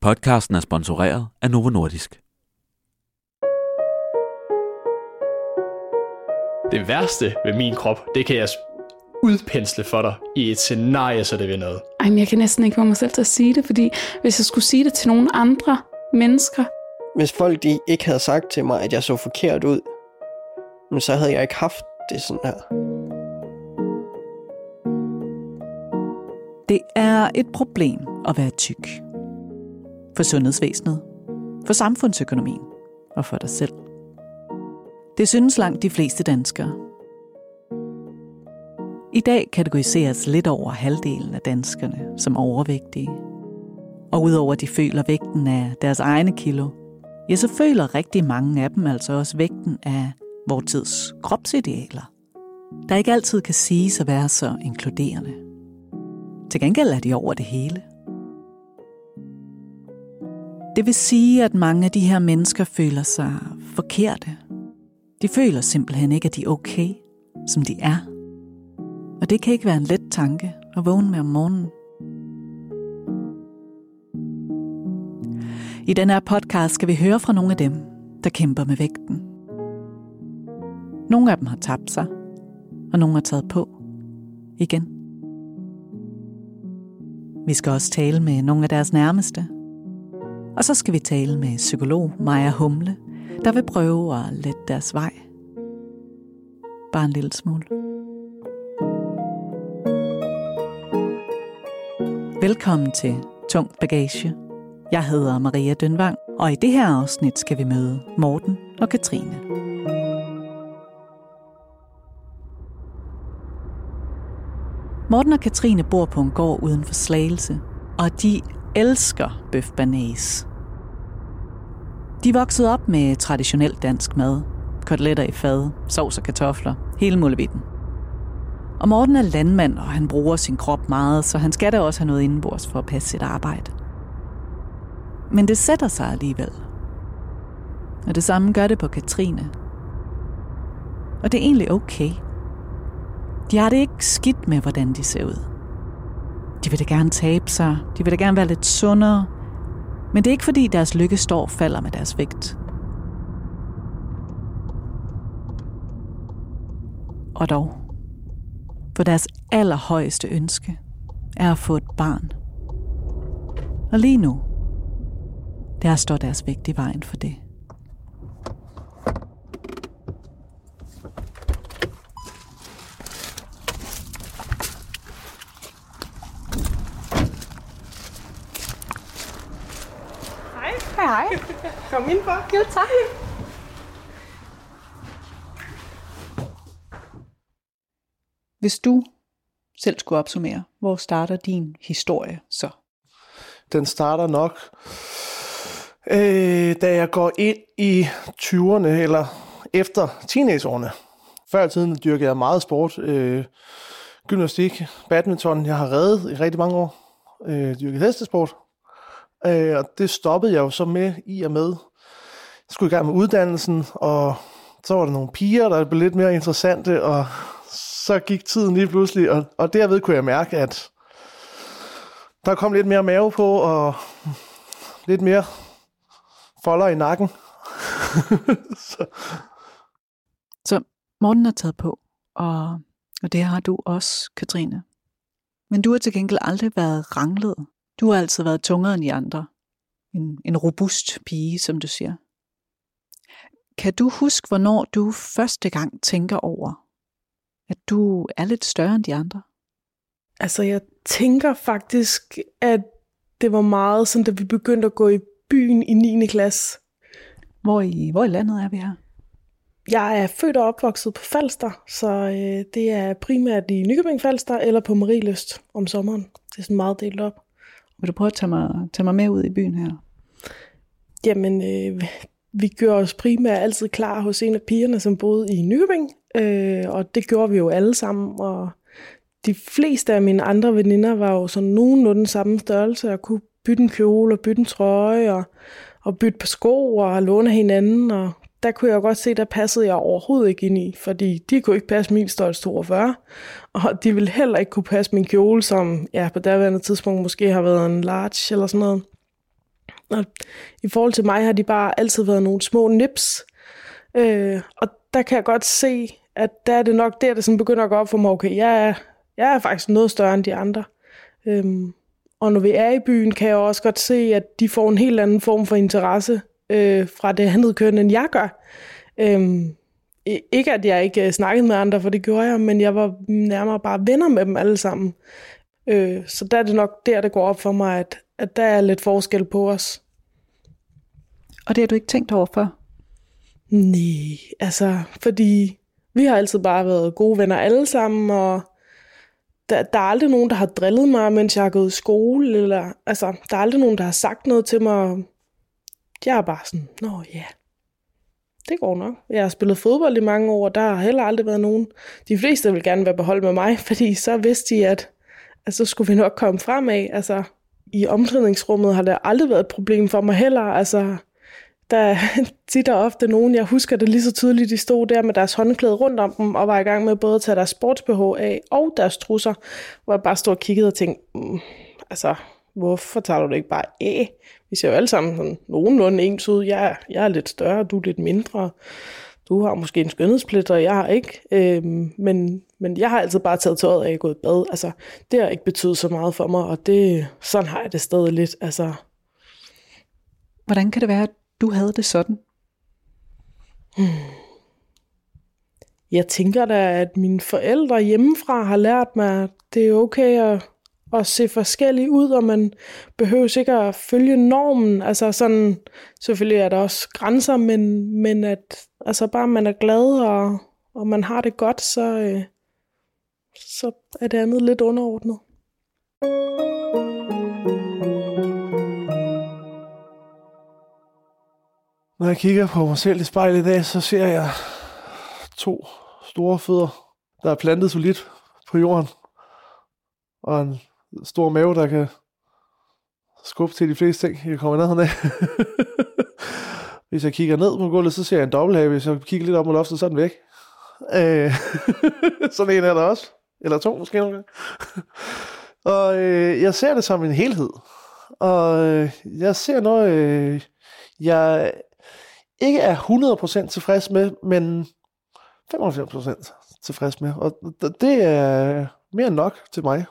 Podcasten er sponsoreret af Novo Nordisk. Det værste ved min krop, det kan jeg udpensle for dig i et scenarie, så det vil noget. Ej, men jeg kan næsten ikke få mig selv til at sige det, fordi hvis jeg skulle sige det til nogle andre mennesker, Hvis folk de ikke havde sagt til mig, at jeg så forkert ud, men så havde jeg ikke haft det sådan her. Det er et problem at være tyk. For sundhedsvæsenet, for samfundsøkonomien og for dig selv. Det synes langt de fleste danskere. I dag kategoriseres lidt over halvdelen af danskerne som overvægtige. Og udover at de føler vægten af deres egne kilo, ja, så føler rigtig mange af dem altså også vægten af vores tids kropsidealer, der ikke altid kan siges at være så inkluderende. Til gengæld er de over det hele. Det vil sige, at mange af de her mennesker føler sig forkerte. De føler simpelthen ikke, at de er okay, som de er. Og det kan ikke være en let tanke at vågne med om morgenen. I den her podcast skal vi høre fra nogle af dem, der kæmper med vægten. Nogle af dem har tabt sig, og nogle har taget på igen. Vi skal også tale med nogle af deres nærmeste. Og så skal vi tale med psykolog Maja Humle, der vil prøve at lette deres vej. Bare en lille smule. Velkommen til Tung Bagage. Jeg hedder Maria Dønvang, og i det her afsnit skal vi møde Morten og Katrine. Morten og Katrine bor på en gård uden for Slagelse, og de elsker bøf banæs. De voksede op med traditionel dansk mad. Koteletter i fad, sovs og kartofler, hele muligheden. Og Morten er landmand, og han bruger sin krop meget, så han skal da også have noget indenbords for at passe sit arbejde. Men det sætter sig alligevel. Og det samme gør det på Katrine. Og det er egentlig okay. De har det ikke skidt med, hvordan de ser ud. De vil da gerne tabe sig, de vil da gerne være lidt sundere, men det er ikke fordi deres lykke står og falder med deres vægt. Og dog, for deres allerhøjeste ønske er at få et barn. Og lige nu, der står deres vægt i vejen for det. Hej. Hej. Kom ind for. Jo, tak. Hvis du selv skulle opsummere, hvor starter din historie så? Den starter nok, øh, da jeg går ind i 20'erne, eller efter teenageårene. Før i tiden dyrkede jeg meget sport. Øh, gymnastik, badminton. Jeg har reddet i rigtig mange år. Øh, dyrket hestesport. Øh, og det stoppede jeg jo så med i og med. Jeg skulle i gang med uddannelsen, og så var der nogle piger, der blev lidt mere interessante, og så gik tiden lige pludselig, og, og derved kunne jeg mærke, at der kom lidt mere mave på, og lidt mere folder i nakken. så, Så Morten er taget på, og, og det har du også, Katrine. Men du har til gengæld aldrig været ranglet. Du har altid været tungere end de andre. En, en robust pige, som du siger. Kan du huske, hvornår du første gang tænker over, at du er lidt større end de andre? Altså, jeg tænker faktisk, at det var meget sådan, da vi begyndte at gå i byen i 9. klasse. Hvor i, hvor i landet er vi her? Jeg er født og opvokset på Falster, så øh, det er primært i Nykøbing Falster eller på Marieløst om sommeren. Det er sådan meget delt op. Vil du prøve at tage mig, tage mig med ud i byen her? Jamen, øh, vi gjorde os primært altid klar hos en af pigerne, som boede i Nykøbing. Øh, og det gjorde vi jo alle sammen. Og de fleste af mine andre veninder var jo sådan nogenlunde samme størrelse, og kunne bytte en kjole og bytte en trøje, og, og bytte på sko og låne hinanden. Og der kunne jeg godt se, der passede jeg overhovedet ikke ind i, fordi de kunne ikke passe min størrelse 42, og de ville heller ikke kunne passe min kjole, som ja, på daværende tidspunkt måske har været en large eller sådan noget. Og i forhold til mig har de bare altid været nogle små nips. Øh, og der kan jeg godt se, at der er det nok der, det sådan begynder at gå op for mig, okay, jeg er, jeg er faktisk noget større end de andre. Øhm, og når vi er i byen, kan jeg også godt se, at de får en helt anden form for interesse øh, fra det andet køn, end jeg gør. Øhm, ikke at jeg ikke snakkede med andre, for det gjorde jeg, men jeg var nærmere bare venner med dem alle sammen. Øh, så der er det nok der, det går op for mig, at, at der er lidt forskel på os. Og det har du ikke tænkt over før? Nej, altså, fordi vi har altid bare været gode venner alle sammen, og der, der er aldrig nogen, der har drillet mig, mens jeg har gået i skole, eller, altså, der er aldrig nogen, der har sagt noget til mig. Jeg er bare sådan, nå ja, det går nok. Jeg har spillet fodbold i mange år, og der har heller aldrig været nogen. De fleste vil gerne være beholdt med mig, fordi så vidste de, at, at så skulle vi nok komme fremad. Altså, i omklædningsrummet har det aldrig været et problem for mig heller. Altså, der er tit og ofte nogen, jeg husker det lige så tydeligt, de stod der med deres håndklæde rundt om dem, og var i gang med både at tage deres sportsbehov af og deres trusser, hvor jeg bare stod og kiggede og tænkte, mm, altså, hvorfor tager du det ikke bare af? Vi ser jo alle sammen sådan nogenlunde ens ud. Jeg, jeg er lidt større, du er lidt mindre. Du har måske en skønhedsplet, og jeg har ikke. Øhm, men, men jeg har altid bare taget tøjet af og gået i bad. Altså, det har ikke betydet så meget for mig, og det, sådan har jeg det stadig lidt. Altså, Hvordan kan det være, at du havde det sådan? Jeg tænker da, at mine forældre hjemmefra har lært mig, at det er okay at, at se forskellig ud, og man behøver ikke at følge normen. Altså sådan, selvfølgelig er der også grænser, men, men at altså bare man er glad, og, og man har det godt, så, øh, så er det andet lidt underordnet. Når jeg kigger på mig selv i spejlet i dag, så ser jeg to store fødder, der er plantet solidt på jorden. Og en stor mave, der kan skubbe til de fleste ting, jeg kommer ned af. Hvis jeg kigger ned på gulvet, så ser jeg en dobbelthave. Hvis jeg kigger lidt op mod loftet, så er den væk. Øh, sådan en er der også. Eller to måske nogle gange. Og øh, jeg ser det som en helhed. Og øh, jeg ser noget, øh, jeg ikke er 100% tilfreds med, men 95% tilfreds med. Og det er mere end nok til mig.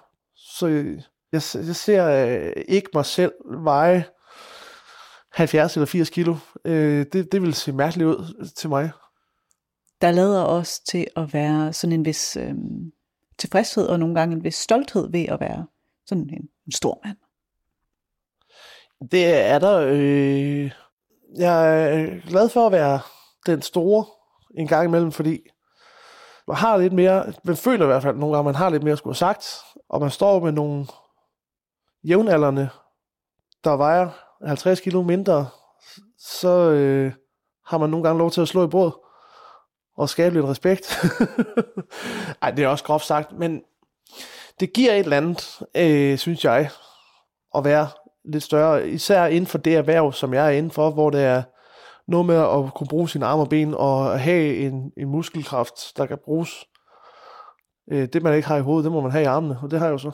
Så jeg, jeg ser øh, ikke mig selv veje 70 eller 80 kilo. Øh, det, det vil se mærkeligt ud til mig. Der lader os til at være sådan en vis øh, tilfredshed, og nogle gange en vis stolthed ved at være sådan en, en stor mand. Det er der. Øh, jeg er glad for at være den store en gang imellem, fordi man har lidt mere, man føler i hvert fald nogle gange, man har lidt mere at skulle have sagt, og man står med nogle jævnaldrende, der vejer 50 kilo mindre, så øh, har man nogle gange lov til at slå i brød og skabe lidt respekt. Ej, det er også groft sagt, men det giver et eller andet, øh, synes jeg, at være lidt større, især inden for det erhverv, som jeg er inden for, hvor det er noget med at kunne bruge sine arme og ben og have en, en muskelkraft, der kan bruges. Øh, det man ikke har i hovedet, det må man have i armene, og det har jeg jo så.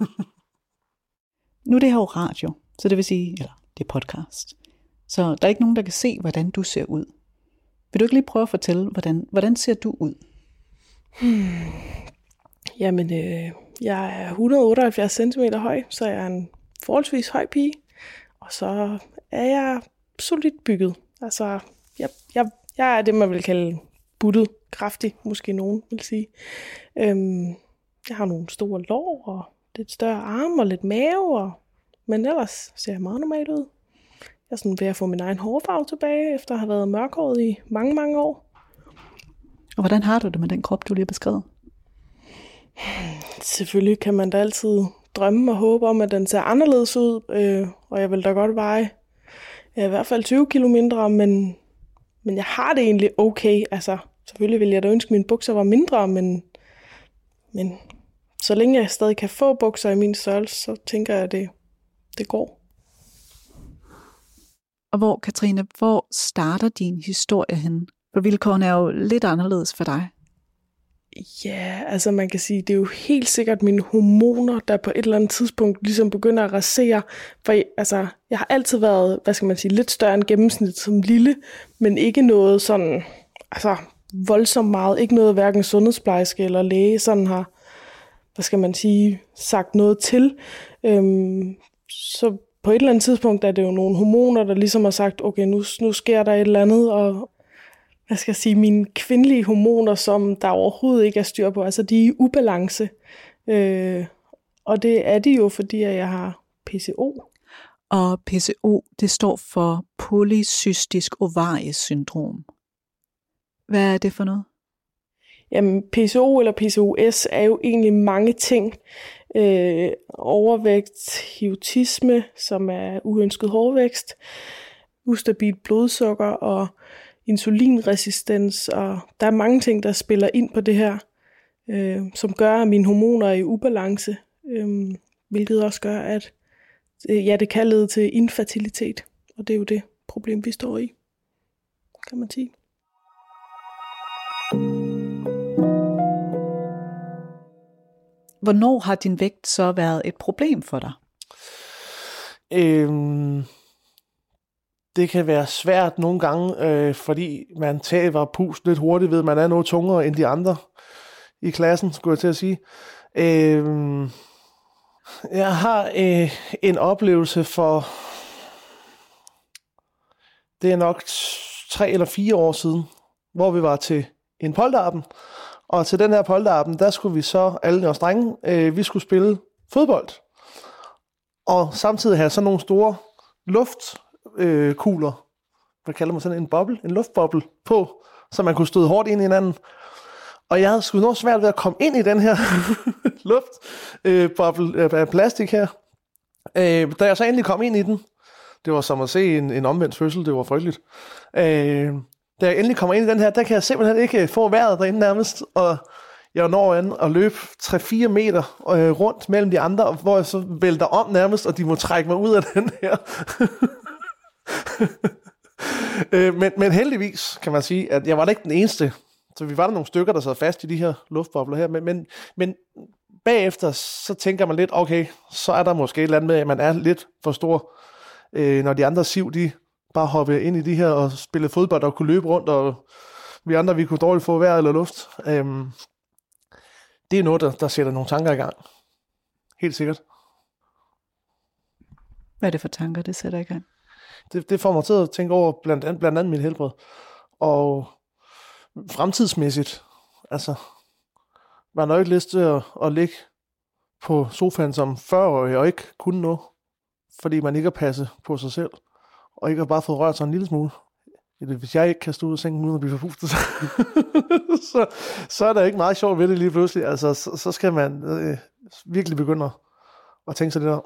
Nu er det her jo radio, så det vil sige, eller det er podcast. Så der er ikke nogen, der kan se, hvordan du ser ud. Vil du ikke lige prøve at fortælle, hvordan, hvordan ser du ud? Jamen, øh, jeg er 178 cm høj, så jeg er en forholdsvis høj pige. Og så er jeg solidt bygget. Altså, jeg, jeg, jeg er det, man vil kalde buttet, kraftig, måske nogen vil sige. Øhm, jeg har nogle store lår og lidt større arme og lidt mave, og, men ellers ser jeg meget normalt ud. Jeg er sådan ved at få min egen hårfarve tilbage, efter at have været mørkhåret i mange, mange år. Og hvordan har du det med den krop, du lige har beskrevet? Selvfølgelig kan man da altid drømme og håbe om, at den ser anderledes ud, øh, og jeg vil da godt veje ja, i hvert fald 20 kilo mindre, men, men jeg har det egentlig okay. Altså, selvfølgelig ville jeg da ønske, at mine bukser var mindre, men, men så længe jeg stadig kan få bukser i min størrelse, så tænker jeg, at det, det går. Og hvor, Katrine, hvor starter din historie hen? For vilkårene er jo lidt anderledes for dig. Ja, altså man kan sige, det er jo helt sikkert mine hormoner, der på et eller andet tidspunkt ligesom begynder at rasere. For altså, jeg har altid været, hvad skal man sige, lidt større end gennemsnit som lille, men ikke noget sådan, altså voldsomt meget. Ikke noget hverken sundhedsplejerske eller læge sådan har, hvad skal man sige, sagt noget til. Øhm, så på et eller andet tidspunkt er det jo nogle hormoner, der ligesom har sagt, okay, nu, nu sker der et eller andet, og hvad skal jeg sige, mine kvindelige hormoner, som der overhovedet ikke er styr på, altså de er i ubalance. Øh, og det er de jo, fordi jeg har PCO. Og PCO, det står for polycystisk ovariesyndrom. Hvad er det for noget? Jamen, PCO eller PCOS er jo egentlig mange ting. Øh, overvægt, hiutisme, som er uønsket hårvækst, ustabilt blodsukker og insulinresistens, og der er mange ting, der spiller ind på det her, øh, som gør, at mine hormoner er i ubalance, øh, hvilket også gør, at øh, ja, det kan lede til infertilitet, og det er jo det problem, vi står i, kan man sige. Hvornår har din vægt så været et problem for dig? Øhm, det kan være svært nogle gange, øh, fordi man taber pust lidt hurtigt ved, at man er noget tungere end de andre i klassen, skulle jeg til at sige. Øh, jeg har øh, en oplevelse for, det er nok tre eller fire år siden, hvor vi var til en polterappen, og til den her polterappen, der skulle vi så, alle os drenge, øh, vi skulle spille fodbold. Og samtidig have sådan nogle store luft øh, hvad kalder man sådan en boble, en luftboble på, så man kunne støde hårdt ind i hinanden. Og jeg havde sgu noget svært ved at komme ind i den her luftboble øh, af plastik her. Øh, da jeg så endelig kom ind i den, det var som at se en, en omvendt fødsel, det var frygteligt. Øh, da jeg endelig kommer ind i den her, der kan jeg simpelthen ikke øh, få vejret derinde nærmest, og jeg når an og løb 3-4 meter øh, rundt mellem de andre, hvor jeg så vælter om nærmest, og de må trække mig ud af den her. øh, men, men heldigvis kan man sige, at jeg var da ikke den eneste. Så vi var der nogle stykker, der sad fast i de her luftbobler her. Men, men, men bagefter, så tænker man lidt, okay, så er der måske et eller andet med, at man er lidt for stor, øh, når de andre siv, de bare hoppede ind i de her og spillede fodbold og kunne løbe rundt, og vi andre, vi kunne dårligt få vejr eller luft. Øhm, det er noget, der, der sætter nogle tanker i gang. Helt sikkert. Hvad er det for tanker, det sætter i gang? Det, det får mig til at tænke over blandt andet, blandt andet mit helbred. Og fremtidsmæssigt, altså, man har ikke lyst til at, at ligge på sofaen som 40-årig og ikke kunne noget, fordi man ikke har passet på sig selv og ikke har bare fået rørt sig en lille smule. Hvis jeg ikke kan stå ud af sengen uden at blive forpustet, så, så er der ikke meget sjovt ved det lige pludselig. Altså, så, så skal man øh, virkelig begynde at tænke sig lidt om.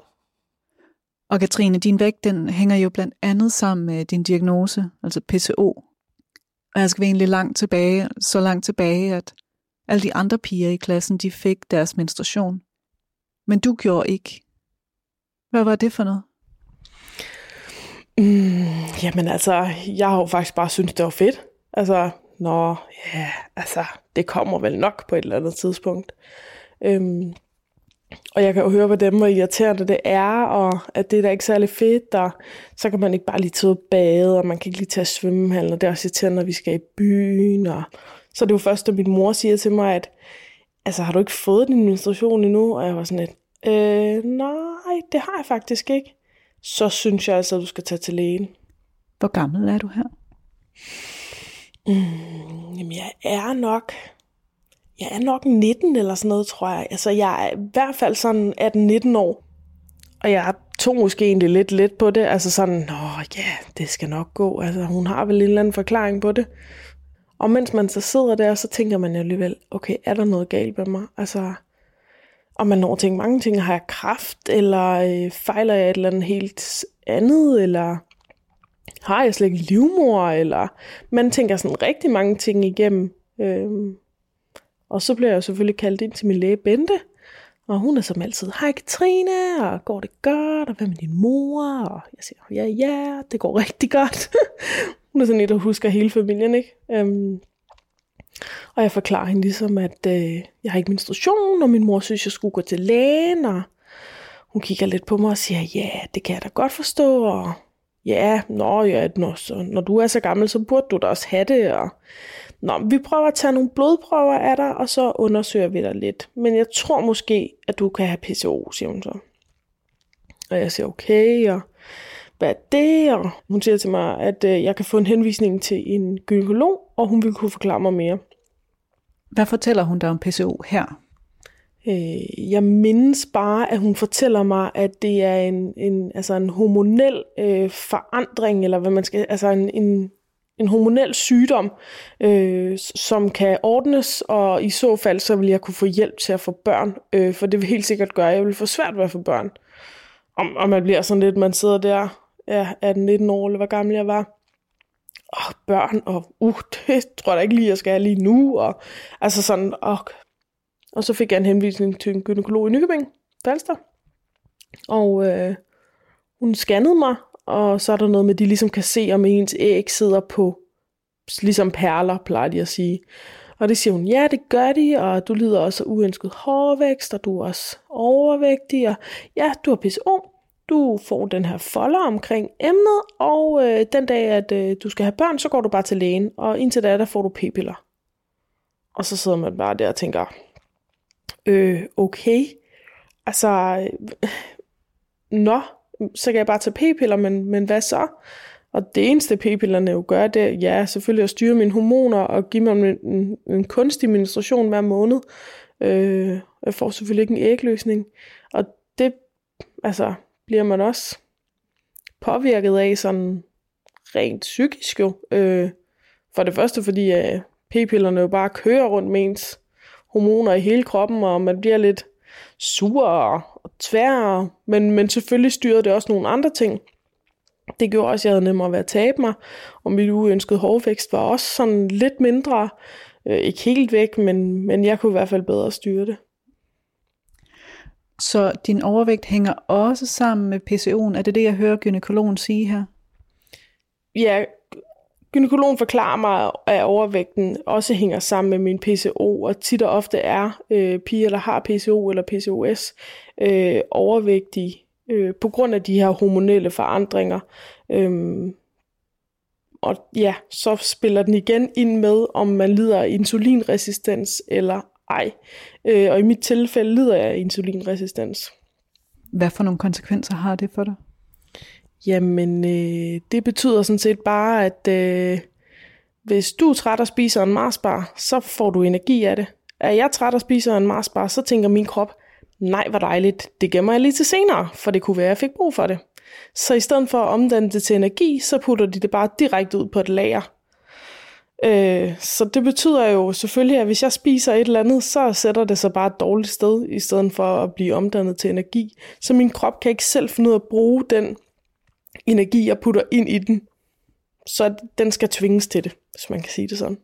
Og Katrine, din vægt, den hænger jo blandt andet sammen med din diagnose, altså PCO. Og jeg skal egentlig langt tilbage, så langt tilbage, at alle de andre piger i klassen, de fik deres menstruation. Men du gjorde ikke. Hvad var det for noget? Mm, jamen altså, jeg har jo faktisk bare syntes, det var fedt. Altså, nå, ja, altså, det kommer vel nok på et eller andet tidspunkt. Øhm, og jeg kan jo høre på dem, hvor irriterende det er, og at det er da ikke særlig fedt, og så kan man ikke bare lige tage ud bade, og man kan ikke lige tage svømmehallen, og det er også irriterende, når vi skal i byen. Og så det jo først, at min mor siger til mig, at altså, har du ikke fået din menstruation endnu? Og jeg var sådan lidt, øh, nej, det har jeg faktisk ikke så synes jeg altså, at du skal tage til lægen. Hvor gammel er du her? Mm, jamen, jeg er nok... Jeg er nok 19 eller sådan noget, tror jeg. Altså, jeg er i hvert fald sådan 18-19 år. Og jeg tog måske egentlig lidt let på det. Altså sådan, nå ja, det skal nok gå. Altså, hun har vel en eller anden forklaring på det. Og mens man så sidder der, så tænker man alligevel, okay, er der noget galt med mig? Altså, og man når at tænke mange ting. Har jeg kraft, eller øh, fejler jeg et eller andet helt andet, eller har jeg slet ikke livmor, eller man tænker sådan rigtig mange ting igennem. Øh, og så bliver jeg selvfølgelig kaldt ind til min læge Bente, og hun er som altid, hej Katrine, og går det godt, og hvad med din mor? Og jeg siger, ja, ja, det går rigtig godt. hun er sådan en, der husker hele familien, ikke? Øhm, Og jeg forklarer hende ligesom, at øh, jeg har ikke menstruation, og min mor synes, jeg skulle gå til lægen, og hun kigger lidt på mig og siger, ja, det kan jeg da godt forstå, og ja, nå, ja, når, så, når du er så gammel, så burde du da også have det, og Nå, vi prøver at tage nogle blodprøver af dig, og så undersøger vi dig lidt. Men jeg tror måske, at du kan have PCO, siger hun så. Og jeg siger, okay, og hvad er det? Og hun siger til mig, at øh, jeg kan få en henvisning til en gynekolog, og hun vil kunne forklare mig mere. Hvad fortæller hun dig om PCO her? Øh, jeg mindes bare, at hun fortæller mig, at det er en, en, altså en hormonel øh, forandring, eller hvad man skal, altså en, en, en hormonel sygdom, øh, som kan ordnes, og i så fald, så vil jeg kunne få hjælp til at få børn, øh, for det vil helt sikkert gøre, at jeg vil få svært ved at få børn. Og, og man bliver sådan lidt, man sidder der, ja, 18-19 år, eller hvor gammel jeg var, og børn, og uh, det tror jeg da ikke lige, jeg skal have lige nu, og altså sådan, og, og så fik jeg en henvisning til en gynekolog i Nykøbing, Falster, og øh, hun scannede mig, og så er der noget med, at de ligesom kan se, om ens æg sidder på ligesom perler, plejer de at sige. Og det siger hun, ja, det gør de, og du lider også af uønsket hårvækst, og du er også overvægtig, og ja, du har PCO. Du får den her folder omkring emnet, og øh, den dag, at øh, du skal have børn, så går du bare til lægen, og indtil da, der får du p-piller. Og så sidder man bare der og tænker, øh, okay, altså, øh, nå, så kan jeg bare tage p-piller, men, men hvad så? Og det eneste p-pillerne jo gør, det er ja, selvfølgelig at styre mine hormoner og give mig en, en, en kunstig menstruation hver måned. Øh, jeg får selvfølgelig ikke en ægløsning. Og det altså, bliver man også påvirket af sådan rent psykisk jo. Øh, for det første, fordi øh, p-pillerne jo bare kører rundt med ens hormoner i hele kroppen, og man bliver lidt sur og tvær, men, men selvfølgelig styrede det også nogle andre ting. Det gjorde også, at jeg havde nemmere ved at tabe mig, og mit uønskede hårvækst var også sådan lidt mindre. Øh, ikke helt væk, men, men jeg kunne i hvert fald bedre styre det. Så din overvægt hænger også sammen med PCO'en? Er det det, jeg hører gynekologen sige her? Ja, Gynekologen forklarer mig, at overvægten også hænger sammen med min PCO, og tit og ofte er øh, piger, der har PCO eller PCOS, øh, overvægtige øh, på grund af de her hormonelle forandringer. Øhm, og ja, så spiller den igen ind med, om man lider af insulinresistens eller ej. Øh, og i mit tilfælde lider jeg af insulinresistens. Hvad for nogle konsekvenser har det for dig? Jamen, øh, det betyder sådan set bare, at øh, hvis du er træt og spiser en Marsbar, så får du energi af det. Er jeg træt og spiser en Marsbar, så tænker min krop, nej, hvor dejligt, det gemmer jeg lige til senere, for det kunne være, at jeg fik brug for det. Så i stedet for at omdanne det til energi, så putter de det bare direkte ud på et lager. Øh, så det betyder jo selvfølgelig, at hvis jeg spiser et eller andet, så sætter det sig bare et dårligt sted, i stedet for at blive omdannet til energi. Så min krop kan ikke selv finde ud af at bruge den energi, jeg putter ind i den. Så den skal tvinges til det, hvis man kan sige det sådan.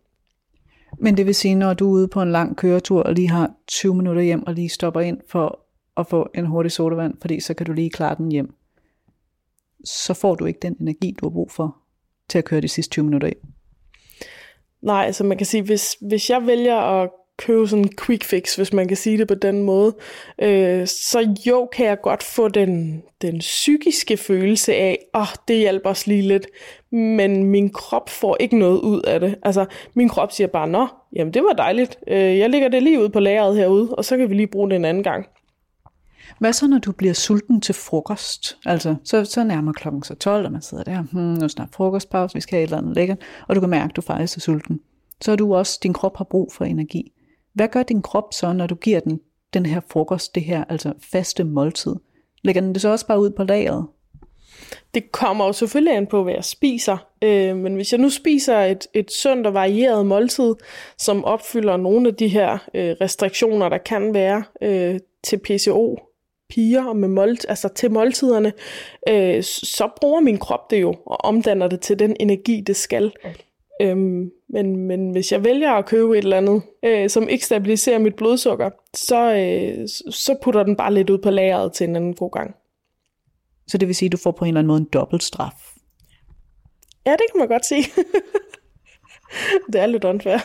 Men det vil sige, når du er ude på en lang køretur og lige har 20 minutter hjem og lige stopper ind for at få en hurtig sodavand, fordi så kan du lige klare den hjem, så får du ikke den energi, du har brug for til at køre de sidste 20 minutter i. Nej, altså man kan sige, hvis, hvis jeg vælger at købe sådan en quick fix, hvis man kan sige det på den måde, øh, så jo kan jeg godt få den, den psykiske følelse af, åh, oh, det hjælper os lige lidt, men min krop får ikke noget ud af det. Altså, min krop siger bare, nå, jamen det var dejligt, øh, jeg lægger det lige ud på lageret herude, og så kan vi lige bruge det en anden gang. Hvad så, når du bliver sulten til frokost? Altså, så, så nærmer klokken så 12, og man sidder der, hmm, nu er snart frokostpause, vi skal have et eller andet lækkert, og du kan mærke, at du faktisk er sulten. Så er du også, din krop har brug for energi. Hvad gør din krop så, når du giver den den her frokost, det her altså faste måltid? Lægger den det så også bare ud på lageret? Det kommer jo selvfølgelig an på, hvad jeg spiser. Øh, men hvis jeg nu spiser et, et sundt og varieret måltid, som opfylder nogle af de her øh, restriktioner, der kan være øh, til PCO, piger og med mål, altså til måltiderne, øh, så bruger min krop det jo og omdanner det til den energi, det skal. Øhm, men, men hvis jeg vælger at købe et eller andet, øh, som ikke stabiliserer mit blodsukker, så, øh, så putter den bare lidt ud på lageret til en anden god gang. Så det vil sige, at du får på en eller anden måde en dobbelt straf? Ja, det kan man godt sige. det er lidt unfair.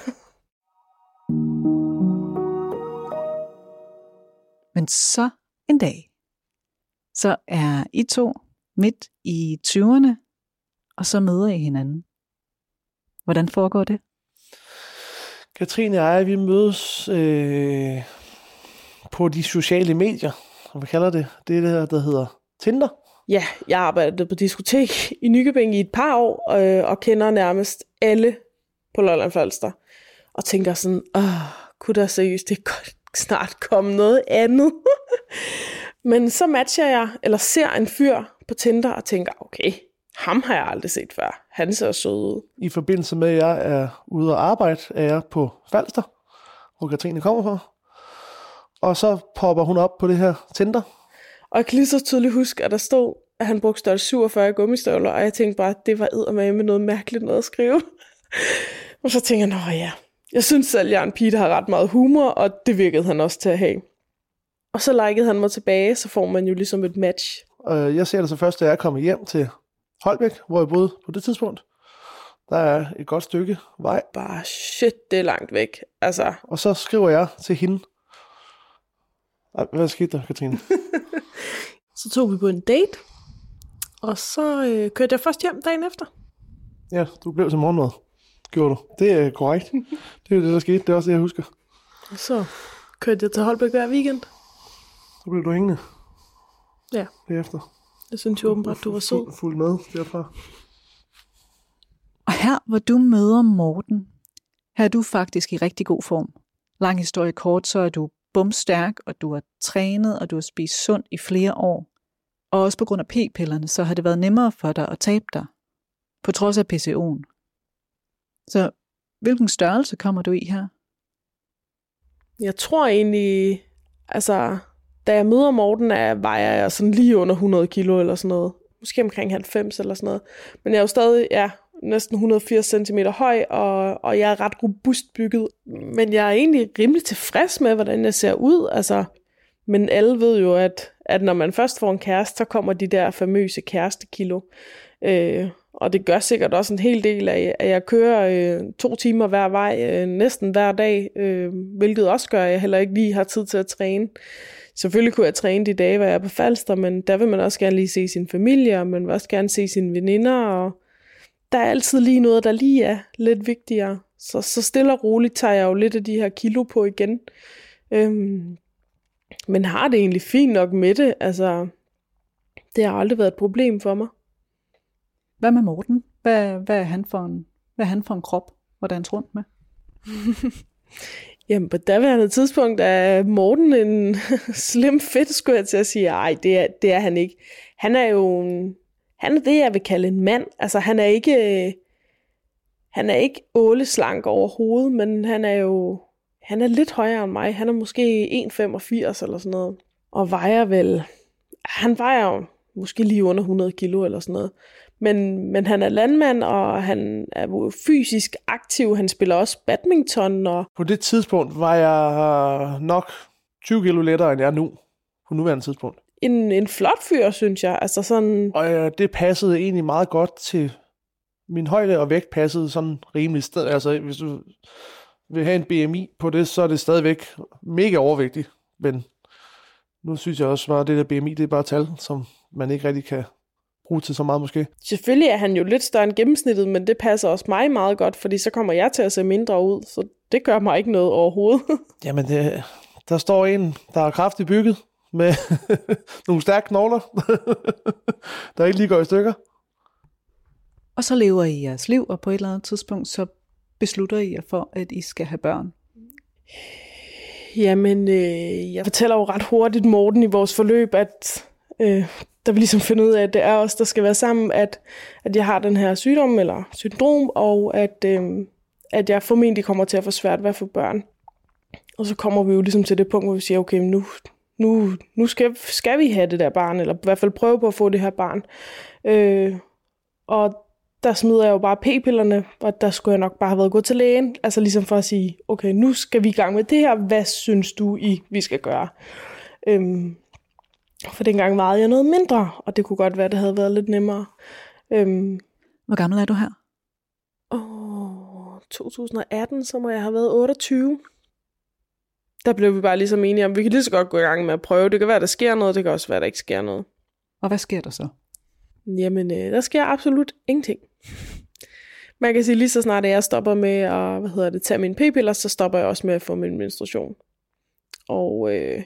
Men så en dag, så er I to midt i 20'erne, og så møder I hinanden. Hvordan foregår det? Katrine og jeg, vi mødes øh, på de sociale medier, som vi kalder det. Det er det her, der hedder Tinder. Ja, jeg arbejdede på diskotek i Nykøbing i et par år, øh, og kender nærmest alle på Lolland Falster. Og tænker sådan, åh, kunne der seriøst ikke godt snart komme noget andet? Men så matcher jeg, eller ser en fyr på Tinder og tænker, okay, ham har jeg aldrig set før. Han ser sød ud. I forbindelse med, at jeg er ude og arbejde, er jeg på Falster, hvor Katrine kommer fra. Og så popper hun op på det her Tinder. Og jeg kan lige så tydeligt huske, at der stod, at han brugte størrelse 47 gummistøvler, og jeg tænkte bare, at det var med noget mærkeligt noget at skrive. og så tænker jeg, nå ja, jeg synes selv, at Jan Peter har ret meget humor, og det virkede han også til at have. Og så likede han mig tilbage, så får man jo ligesom et match. Og jeg ser det så først, da jeg er kommet hjem til Holbæk, hvor jeg boede på det tidspunkt. Der er et godt stykke vej. Bare shit, det er langt væk. Altså, Og så skriver jeg til hende. Ej, Hvad skete der, Katrine? så tog vi på en date, og så øh, kørte jeg først hjem dagen efter. Ja, du blev til morgenmad. Gjorde du. Det er korrekt. Det er det, der skete. Det er også det, jeg husker. Og så kørte jeg til Holbæk hver weekend. Så blev du hængende Ja, derefter. Jeg synes jo åbenbart, du var sød. Fuld, med derfra. Og her, hvor du møder Morten, her er du faktisk i rigtig god form. Lang historie kort, så er du bumstærk, og du har trænet, og du har spist sundt i flere år. Og også på grund af p-pillerne, så har det været nemmere for dig at tabe dig, på trods af PCO'en. Så hvilken størrelse kommer du i her? Jeg tror egentlig, altså, da jeg møder Morten, er, vejer jeg sådan lige under 100 kilo eller sådan noget. Måske omkring 90 eller sådan noget. Men jeg er jo stadig, ja, næsten 180 cm høj, og, og jeg er ret robust bygget. Men jeg er egentlig rimelig tilfreds med, hvordan jeg ser ud. Altså, men alle ved jo, at, at når man først får en kæreste, så kommer de der famøse kærestekilo. Øh, og det gør sikkert også en hel del af, at jeg kører øh, to timer hver vej, øh, næsten hver dag, øh, hvilket også gør, at jeg heller ikke lige har tid til at træne. Selvfølgelig kunne jeg træne de dage, hvor jeg er på Falster, men der vil man også gerne lige se sin familie, og man vil også gerne se sine veninder, og der er altid lige noget, der lige er lidt vigtigere. Så, så stille og roligt tager jeg jo lidt af de her kilo på igen. Øhm, men har det egentlig fint nok med det? Altså, det har aldrig været et problem for mig. Hvad med Morten? Hvad, hvad, er, han for en, hvad er han for en krop? Hvordan rundt med? Jamen, på daværende tidspunkt er Morten en slim fedt, skulle jeg til at sige. Ej, det er, det er han ikke. Han er jo en, han er det, jeg vil kalde en mand. Altså, han er ikke, han er ikke åleslank overhovedet, men han er jo, han er lidt højere end mig. Han er måske 1,85 eller sådan noget. Og vejer vel, han vejer jo måske lige under 100 kilo eller sådan noget. Men, men han er landmand, og han er fysisk aktiv. Han spiller også badminton. Og... På det tidspunkt var jeg nok 20 kilo lettere, end jeg er nu. På nuværende tidspunkt. En, en flot fyr, synes jeg. Altså sådan... Og øh, det passede egentlig meget godt til min højde og vægt passede sådan rimelig sted. Altså, hvis du vil have en BMI på det, så er det stadigvæk mega overvægtigt. Men nu synes jeg også, at det der BMI, det er bare tal, som man ikke rigtig kan bruge til så meget måske. Selvfølgelig er han jo lidt større end gennemsnittet, men det passer også mig meget godt, fordi så kommer jeg til at se mindre ud, så det gør mig ikke noget overhovedet. Jamen, det, der står en, der er kraftigt bygget, med nogle stærke knogler, der ikke lige går i stykker. Og så lever I jeres liv, og på et eller andet tidspunkt, så beslutter I jer for, at I skal have børn. Jamen, øh, jeg fortæller jo ret hurtigt Morten i vores forløb, at øh, der vi ligesom finde ud af, at det er os, der skal være sammen, at, at jeg har den her sygdom eller syndrom, og at, øh, at jeg formentlig kommer til at få svært ved at få børn. Og så kommer vi jo ligesom til det punkt, hvor vi siger, okay, nu, nu, nu skal, skal vi have det der barn, eller i hvert fald prøve på at få det her barn. Øh, og der smider jeg jo bare p-pillerne, og der skulle jeg nok bare have været gået til lægen, altså ligesom for at sige, okay, nu skal vi i gang med det her, hvad synes du, I vi skal gøre? Øhm, for dengang vejede jeg noget mindre, og det kunne godt være, at det havde været lidt nemmere. Øhm, Hvor gammel er du her? åh, 2018, så må jeg have været 28. der blev vi bare ligesom enige om, vi kan lige så godt gå i gang med at prøve. Det kan være, der sker noget, det kan også være, der ikke sker noget. Og hvad sker der så? Jamen, øh, der sker absolut ingenting. Man kan sige, lige så snart jeg stopper med at hvad hedder det, tage mine p-piller, så stopper jeg også med at få min menstruation. Og øh,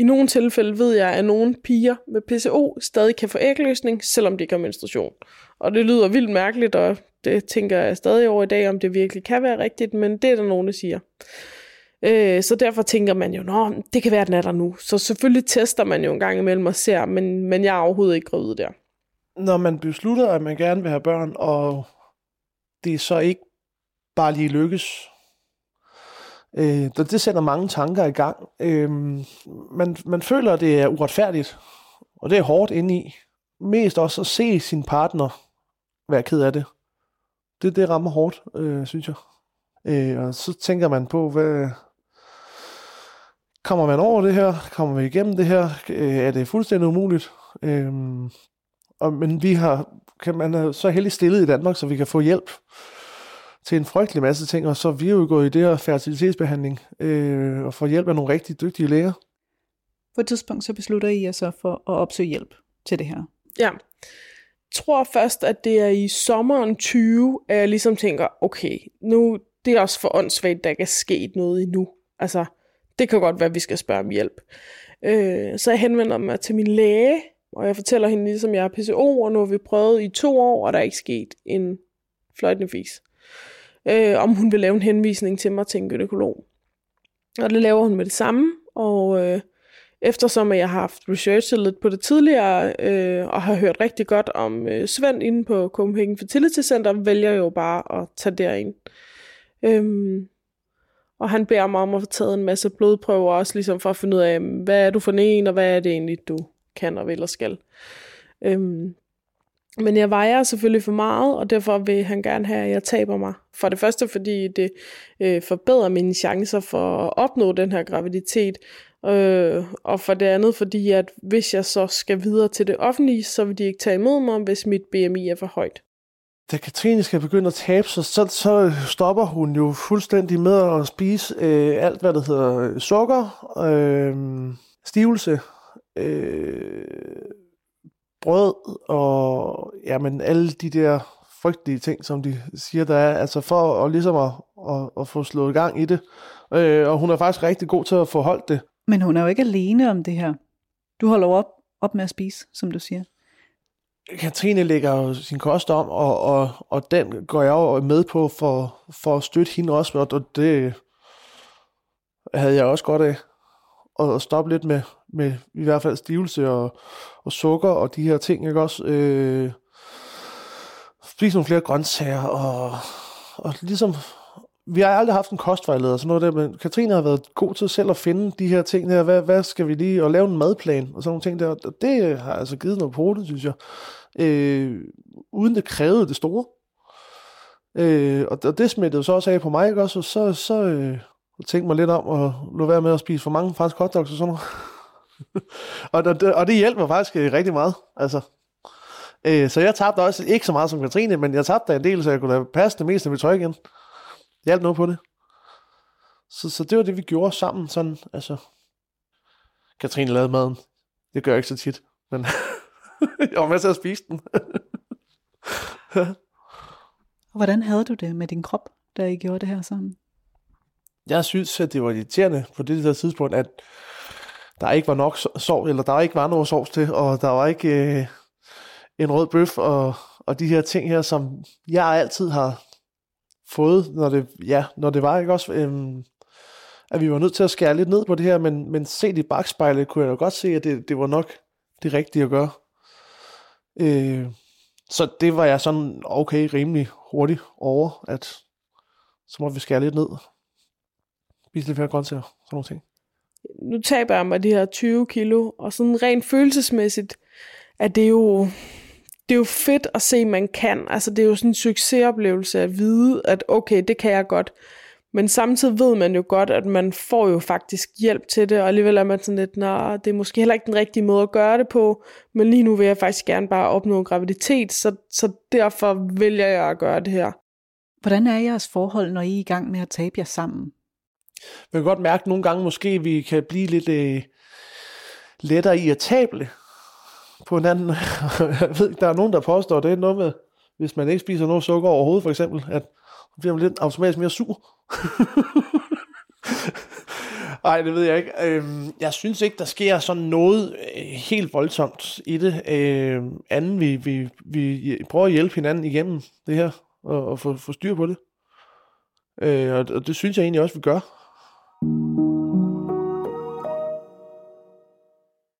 i nogle tilfælde ved jeg, at nogle piger med PCO stadig kan få ægløsning, selvom de ikke har menstruation. Og det lyder vildt mærkeligt, og det tænker jeg stadig over i dag, om det virkelig kan være rigtigt, men det er der nogen, der siger. Øh, så derfor tænker man jo, nå, det kan være, den er der nu. Så selvfølgelig tester man jo en gang imellem og ser, men, men jeg er overhovedet ikke gravid der. Når man beslutter, at man gerne vil have børn, og det så ikke bare lige lykkes, øh, det sender mange tanker i gang. Øh, man, man føler, at det er uretfærdigt, og det er hårdt indeni. Mest også at se sin partner være ked af det. Det, det rammer hårdt, øh, synes jeg. Øh, og så tænker man på, hvad, kommer man over det her? Kommer vi igennem det her? Øh, er det fuldstændig umuligt? Øh, og, men vi har, kan man er så heldig stillet i Danmark, så vi kan få hjælp til en frygtelig masse ting, og så vi er jo gået i det her fertilitetsbehandling øh, og får hjælp af nogle rigtig dygtige læger. På et tidspunkt så beslutter I jer så for at opsøge hjælp til det her. Ja. tror først, at det er i sommeren 20, at jeg ligesom tænker, okay, nu det er også for åndssvagt, der ikke er sket noget endnu. Altså, det kan godt være, at vi skal spørge om hjælp. Øh, så jeg henvender mig til min læge, og jeg fortæller hende ligesom, jeg er PCO, og nu har vi prøvet i to år, og der er ikke sket en fløjtende fis. Øh, om hun vil lave en henvisning til mig til en gynekolog. Og det laver hun med det samme, og øh, eftersom jeg har haft researchet lidt på det tidligere, øh, og har hørt rigtig godt om øh, Svend inde på Copenhagen Fertility Center, vælger jeg jo bare at tage derind. Øhm, og han beder mig om at få taget en masse blodprøver også, ligesom for at finde ud af, hvad er du for en, og hvad er det egentlig, du kan og vil og skal. Øhm, men jeg vejer selvfølgelig for meget, og derfor vil han gerne have, at jeg taber mig. For det første, fordi det øh, forbedrer mine chancer for at opnå den her graviditet. Øh, og for det andet, fordi at hvis jeg så skal videre til det offentlige, så vil de ikke tage imod mig, hvis mit BMI er for højt da Katrine skal begynde at tabe sig, så, så stopper hun jo fuldstændig med at spise øh, alt, hvad der hedder sukker, øh, stivelse, øh, brød og jamen, alle de der frygtelige ting, som de siger, der er, altså for at, ligesom at, at, at få slået gang i det. Øh, og hun er faktisk rigtig god til at få holdt det. Men hun er jo ikke alene om det her. Du holder op, op med at spise, som du siger. Katrine lægger jo sin kost om, og, og, og den går jeg jo med på for, for at støtte hende også, og det havde jeg også godt af. At stoppe lidt med, med i hvert fald stivelse og, og sukker og de her ting, ikke også? Øh, spise nogle flere grøntsager, og, og ligesom vi har aldrig haft en kostvejleder og sådan noget der, men Katrine har været god til selv at finde de her ting der, hvad, hvad skal vi lige, og lave en madplan og sådan nogle ting der, og det har altså givet noget på det, synes jeg øh, uden det krævede det store. Øh, og, og det smittede så også af på mig, ikke også? Og så, så øh, tænkte mig lidt om at lade være med at spise for mange fransk hotdogs og sådan noget. og, og, og det hjælper faktisk øh, rigtig meget, altså. Øh, så jeg tabte også ikke så meget som Katrine, men jeg tabte en del, så jeg kunne passe det meste af mit tøj igen. Jeg hjalp noget på det. Så, så det var det, vi gjorde sammen, sådan, altså. Katrine lavede maden. Det gør jeg ikke så tit, men jeg var med til at spise den. Hvordan havde du det med din krop, da I gjorde det her sammen? Jeg synes, at det var irriterende på det der tidspunkt, at der ikke var nok sov, eller der ikke var noget sovs til, og der var ikke øh, en rød bøf, og, og de her ting her, som jeg altid har fået, når det, ja, når det var, ikke også, øhm, at vi var nødt til at skære lidt ned på det her, men, men set i bagspejlet kunne jeg da godt se, at det, det var nok det rigtige at gøre. Øh, så det var jeg sådan okay rimelig hurtigt over, at så må vi skære lidt ned. Spise lidt flere grøntsager, sådan nogle ting. Nu taber jeg mig de her 20 kilo, og sådan rent følelsesmæssigt, at det er jo, det er jo fedt at se, at man kan. Altså det er jo sådan en succesoplevelse at vide, at okay, det kan jeg godt. Men samtidig ved man jo godt, at man får jo faktisk hjælp til det, og alligevel er man sådan lidt, nej, det er måske heller ikke den rigtige måde at gøre det på, men lige nu vil jeg faktisk gerne bare opnå en graviditet, så, så derfor vælger jeg at gøre det her. Hvordan er jeres forhold, når I er i gang med at tabe jer sammen? Man kan godt mærke, at nogle gange måske vi kan blive lidt øh, lettere irritable på hinanden. jeg ved, der er nogen, der påstår, at det er noget med, hvis man ikke spiser noget sukker overhovedet, for eksempel, at så bliver man lidt automatisk mere sur. Nej, det ved jeg ikke. Øhm, jeg synes ikke, der sker sådan noget øh, helt voldsomt i det. Øh, anden, vi, vi, vi prøver at hjælpe hinanden igennem det her, og, og få, få styr på det. Øh, og, og det synes jeg egentlig også, vi gør.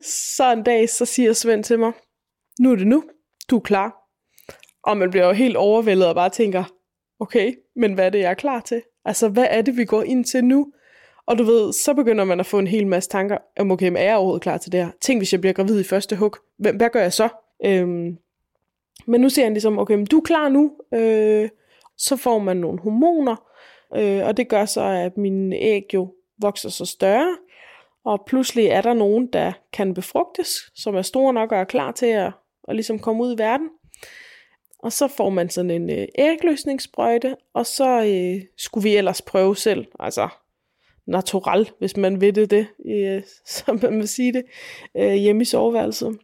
Så en dag, så siger Svend til mig, nu er det nu, du er klar. Og man bliver jo helt overvældet og bare tænker, okay, men hvad er det, jeg er klar til? Altså, hvad er det, vi går ind til nu? Og du ved, så begynder man at få en hel masse tanker, om okay, men er jeg overhovedet klar til det her? Tænk, hvis jeg bliver gravid i første hug. Hvad, hvad gør jeg så? Øhm, men nu ser han ligesom, okay, men du er klar nu. Øh, så får man nogle hormoner, øh, og det gør så, at mine æg jo vokser så større, og pludselig er der nogen, der kan befrugtes, som er store nok og er klar til at, at ligesom komme ud i verden. Og så får man sådan en øh, ægløsningssprøjte, og så øh, skulle vi ellers prøve selv, altså natural, hvis man ved det, det øh, som man vil sige det, øh, hjemme i soveværelset.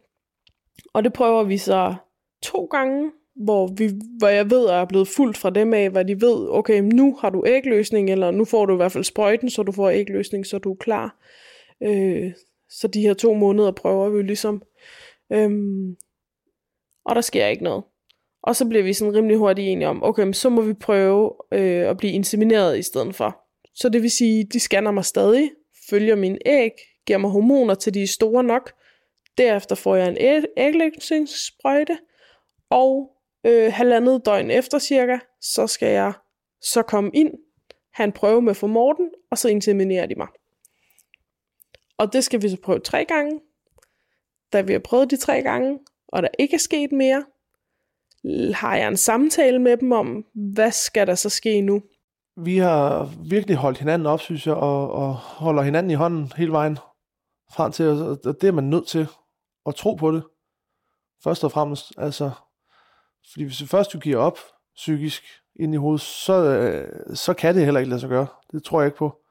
Og det prøver vi så to gange, hvor, vi, hvor jeg ved, at jeg er blevet fuldt fra dem af, hvad de ved, okay, nu har du ægløsning, eller nu får du i hvert fald sprøjten, så du får ægløsning, så du er klar. Øh, så de her to måneder prøver vi ligesom. Øhm, og der sker ikke noget. Og så bliver vi sådan rimelig hurtigt enige om, okay, men så må vi prøve øh, at blive insemineret i stedet for. Så det vil sige, de scanner mig stadig, følger min æg, giver mig hormoner til de er store nok. Derefter får jeg en æglægningssprøjte, og øh, halvandet døgn efter cirka, så skal jeg så komme ind, have en prøve med for Morten, og så inseminerer de mig. Og det skal vi så prøve tre gange. Da vi har prøvet de tre gange, og der ikke er sket mere, har jeg en samtale med dem om, hvad skal der så ske nu? Vi har virkelig holdt hinanden op, synes jeg, og, og holder hinanden i hånden hele vejen frem til, og det er man nødt til at tro på det. Først og fremmest, altså, fordi hvis du først du giver op psykisk ind i hovedet, så, øh, så kan det heller ikke lade sig gøre. Det tror jeg ikke på.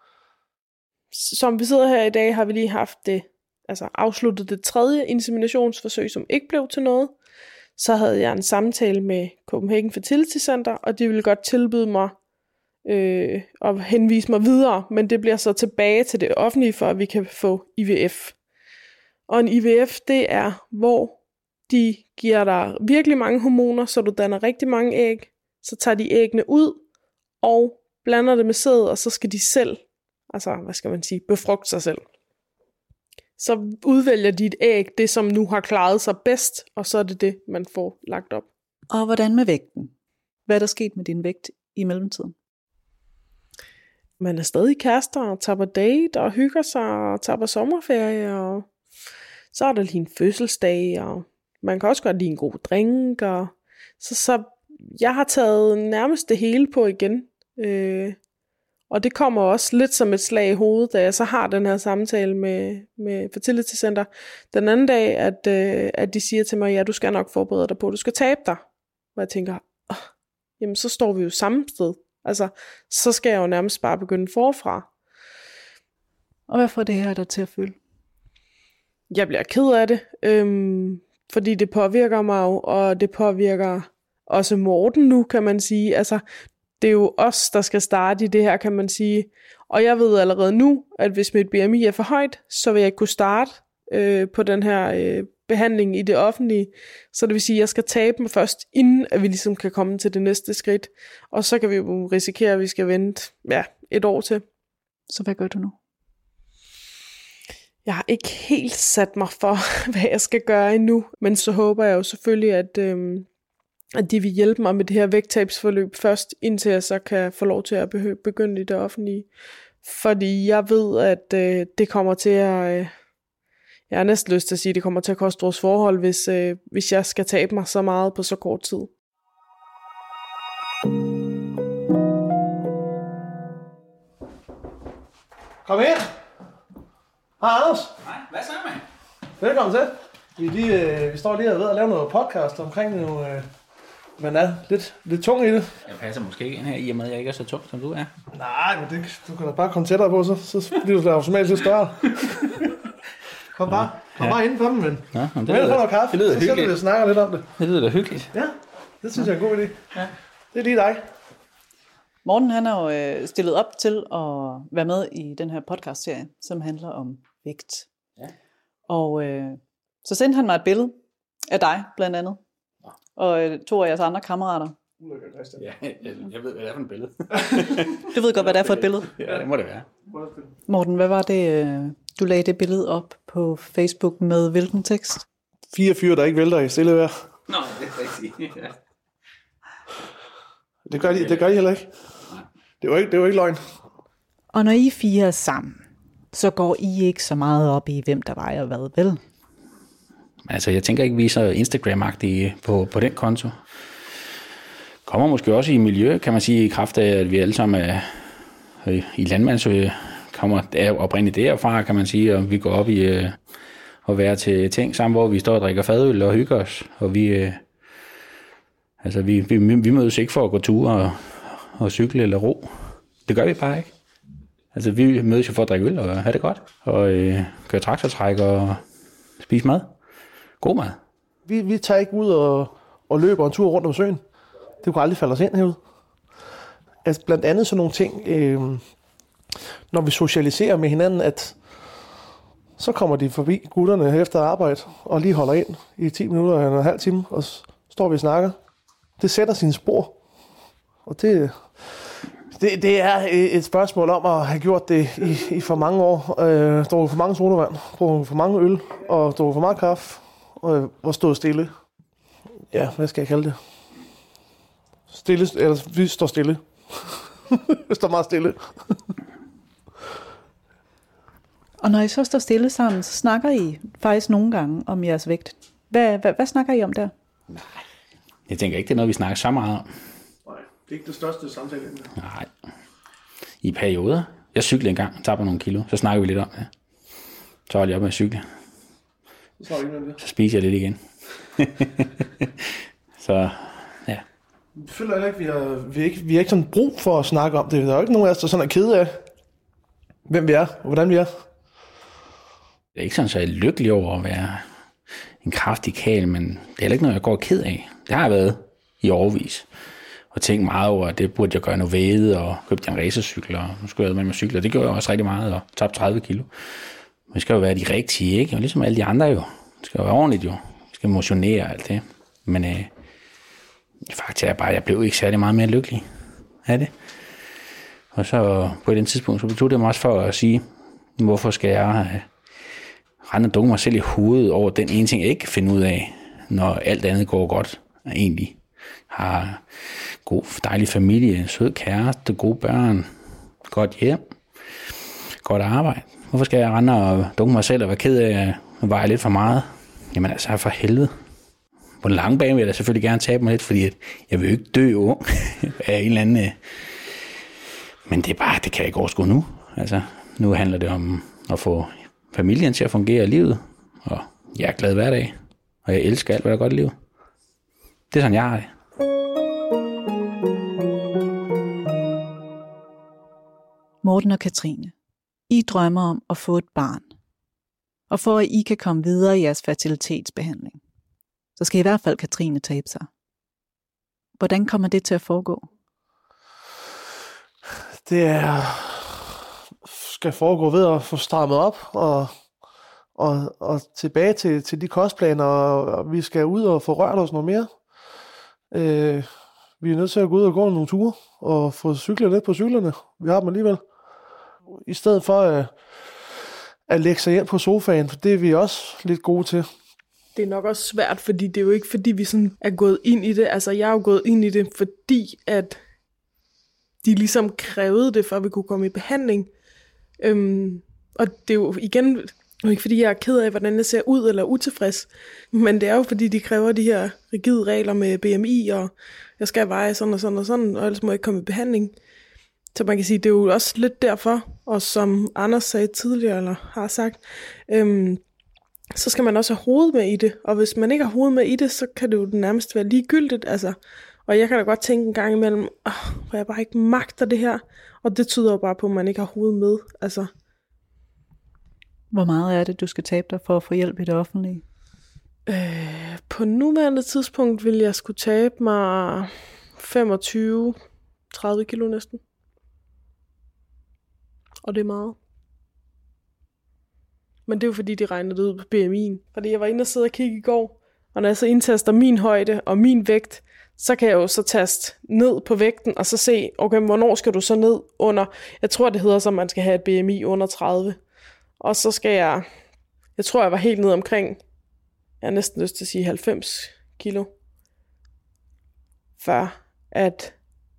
Som vi sidder her i dag, har vi lige haft det, altså afsluttet det tredje inseminationsforsøg, som ikke blev til noget. Så havde jeg en samtale med Copenhagen Fertility Center, og de ville godt tilbyde mig øh, og henvise mig videre, men det bliver så tilbage til det offentlige, for at vi kan få IVF. Og en IVF, det er, hvor de giver dig virkelig mange hormoner, så du danner rigtig mange æg. Så tager de æggene ud og blander det med sæd, og så skal de selv, altså hvad skal man sige, befrugte sig selv. Så udvælger de et æg, det som nu har klaret sig bedst, og så er det det, man får lagt op. Og hvordan med vægten? Hvad er der sket med din vægt i mellemtiden? Man er stadig kærester og tager på date og hygger sig og tager på sommerferie. Og så er der lige en fødselsdag, og man kan også godt lide en god drink. Og så, så jeg har taget nærmest det hele på igen. Øh, og det kommer også lidt som et slag i hovedet, da jeg så har den her samtale med, med Fertility Center. Den anden dag, at, øh, at de siger til mig, ja, du skal nok forberede dig på, du skal tabe dig. Og jeg tænker, oh, jamen så står vi jo samme sted. Altså, så skal jeg jo nærmest bare begynde forfra. Og hvad får det her dig til at føle? Jeg bliver ked af det, øhm, fordi det påvirker mig jo, og det påvirker også Morten nu, kan man sige. Altså, det er jo os, der skal starte i det her, kan man sige. Og jeg ved allerede nu, at hvis mit BMI er for højt, så vil jeg ikke kunne starte øh, på den her øh, behandling i det offentlige. Så det vil sige, at jeg skal tabe mig først, inden at vi ligesom kan komme til det næste skridt. Og så kan vi jo risikere, at vi skal vente ja, et år til. Så hvad gør du nu? Jeg har ikke helt sat mig for, hvad jeg skal gøre endnu. Men så håber jeg jo selvfølgelig, at, øh, at de vil hjælpe mig med det her vægttabsforløb først, indtil jeg så kan få lov til at begynde i det offentlige. Fordi jeg ved, at øh, det kommer til at... Øh, jeg har næsten lyst til at sige, at det kommer til at koste vores forhold, hvis, øh, hvis jeg skal tabe mig så meget på så kort tid. Kom ind. Hej Anders. Nej, hvad så med? Velkommen til. Vi, lige, øh, vi står lige og ved at lave noget podcast omkring nogle, øh, man er lidt, lidt tung i det. Jeg passer måske ikke ind her, i og med, at jeg ikke er så tung, som du er. Nej, men det, du kan da bare komme tættere på, så, så bliver du automatisk lidt større. Kom bare, kom bare ind på dem, ven. Ja, men det, lyder, noget kaffe, det lyder så sætter vi hyggeligt. og snakker lidt om det. Det lyder da hyggeligt. Ja, det synes jeg er en god idé. Ja. Det er lige dig. Morten han har jo øh, stillet op til at være med i den her podcast-serie, som handler om vægt. Ja. Og øh, så sendte han mig et billede af dig, blandt andet. Og øh, to af jeres andre kammerater. Ja, jeg, jeg ved, hvad det er for et billede. Du ved godt, hvad det er for et billede. ja, det må det være. Morten, hvad var det, øh, du lagde det billede op på Facebook med hvilken tekst? Fire fyre, der ikke vælter i stille vejr. Nå, det er rigtigt. Ja. Det gør de, det gør de heller ikke. Det var ikke, det var ikke løgn. Og når I fire er sammen, så går I ikke så meget op i, hvem der vejer hvad, vel? Altså, jeg tænker ikke, vi er så Instagram-agtige på, på den konto. Kommer måske også i miljø, kan man sige, i kraft af, at vi alle sammen er øh, i landmands, øh, kommer er oprindeligt derfra, kan man sige, og vi går op i øh, at være til ting sammen, hvor vi står og drikker fadøl og hygger os, og vi, øh, altså, vi, vi, vi mødes ikke for at gå ture og, og cykle eller ro. Det gør vi bare ikke. Altså, vi mødes jo for at drikke øl og have det godt, og øh, køre traktortræk og spise mad. God mad. Vi, vi tager ikke ud og, og løber en tur rundt om søen. Det kunne aldrig falde os ind herude. Altså blandt andet sådan nogle ting, øh, når vi socialiserer med hinanden, at så kommer de forbi gutterne efter arbejde og lige holder ind i 10 minutter eller en halv time, og så står vi og snakker. Det sætter sine spor. Og det, det, det er et spørgsmål om at have gjort det i, i for mange år. Øh, drukket for mange sodavand, drukket for mange øl og drukket for meget kaffe og, og stået stille. Ja, hvad skal jeg kalde det? Stille, eller vi står stille. vi står meget stille. Og når I så står stille sammen, så snakker I faktisk nogle gange om jeres vægt. Hvad, hvad, hvad snakker I om der? Jeg tænker ikke, det er noget, vi snakker så meget om. Nej, det er ikke det største samtale. Nej. I perioder. Jeg cyklede engang, tabte nogle kilo. Så snakker vi lidt om det. Så holdt jeg op med at cykle. Så er ikke det. Så spiser jeg lidt igen. så ja. Jeg føler heller ikke, vi har, vi, er ikke, vi har ikke sådan brug for at snakke om det. Der er jo ikke nogen af os, der sådan er kede af, hvem vi er og hvordan vi er. Jeg er ikke sådan, så jeg er lykkelig over at være en kraftig kæl, men det er heller ikke noget, jeg går ked af. Det har jeg været i overvis. Og tænkt meget over, at det burde jeg gøre noget ved, og købte en racercykel, og nu skulle jeg med mig cykler. Det gjorde jeg også rigtig meget, og tabte 30 kilo. Vi skal jo være de rigtige, ikke? Og ligesom alle de andre jo. Det skal jo være ordentligt jo. Vi skal motionere og alt det. Men øh, faktisk er jeg bare, jeg blev ikke særlig meget mere lykkelig af det. Og så på et tidspunkt, så betog det mig også for at sige, hvorfor skal jeg øh, rende og dukke mig selv i hovedet over den ene ting, jeg ikke kan finde ud af, når alt andet går godt, egentlig har god, dejlig familie, sød kæreste, gode børn, godt hjem, godt arbejde. Hvorfor skal jeg rende og dunke mig selv og være ked af at veje lidt for meget? Jamen altså, for helvede. På den lange bane vil jeg da selvfølgelig gerne tabe mig lidt, fordi at jeg vil jo ikke dø ung af en eller anden... øh, Men det er bare, det kan jeg ikke overskue nu. Altså, nu handler det om at få familien til at fungere i livet, og jeg er glad hver dag, og jeg elsker alt, hvad der er godt i livet. Det er sådan, jeg har det. Morten og Katrine, i drømmer om at få et barn. Og for at I kan komme videre i jeres fertilitetsbehandling, så skal i hvert fald Katrine tabe sig. Hvordan kommer det til at foregå? Det er, skal foregå ved at få strammet op og, og, og tilbage til, til de kostplaner, og, og vi skal ud og få rørt os noget mere. Øh, vi er nødt til at gå ud og gå nogle ture og få cyklet lidt på cyklerne. Vi har dem alligevel. I stedet for at, at lægge sig ind på sofaen, for det er vi også lidt gode til. Det er nok også svært, fordi det er jo ikke, fordi vi sådan er gået ind i det. Altså, jeg er jo gået ind i det, fordi at de ligesom krævede det, for at vi kunne komme i behandling. Øhm, og det er jo igen, det ikke fordi jeg er ked af, hvordan jeg ser ud eller utilfreds, men det er jo fordi, de kræver de her rigide regler med BMI, og jeg skal veje sådan og sådan og sådan, og ellers må jeg ikke komme i behandling. Så man kan sige, det er jo også lidt derfor, og som Anders sagde tidligere, eller har sagt, øhm, så skal man også have hovedet med i det. Og hvis man ikke har hovedet med i det, så kan det jo nærmest være ligegyldigt. Altså. Og jeg kan da godt tænke en gang imellem, oh, hvor jeg bare ikke magter det her. Og det tyder jo bare på, at man ikke har hovedet med. Altså, Hvor meget er det, du skal tabe dig for at få hjælp i det offentlige? øh, på nuværende tidspunkt vil jeg skulle tabe mig 25-30 kilo næsten. Og det er meget. Men det er jo fordi, de regnede det ud på BMI'en. Fordi jeg var inde og sidde og kigge i går, og når jeg så indtaster min højde og min vægt, så kan jeg jo så taste ned på vægten, og så se, okay, hvornår skal du så ned under, jeg tror det hedder så, man skal have et BMI under 30. Og så skal jeg, jeg tror jeg var helt ned omkring, jeg har næsten lyst til at sige 90 kilo, før at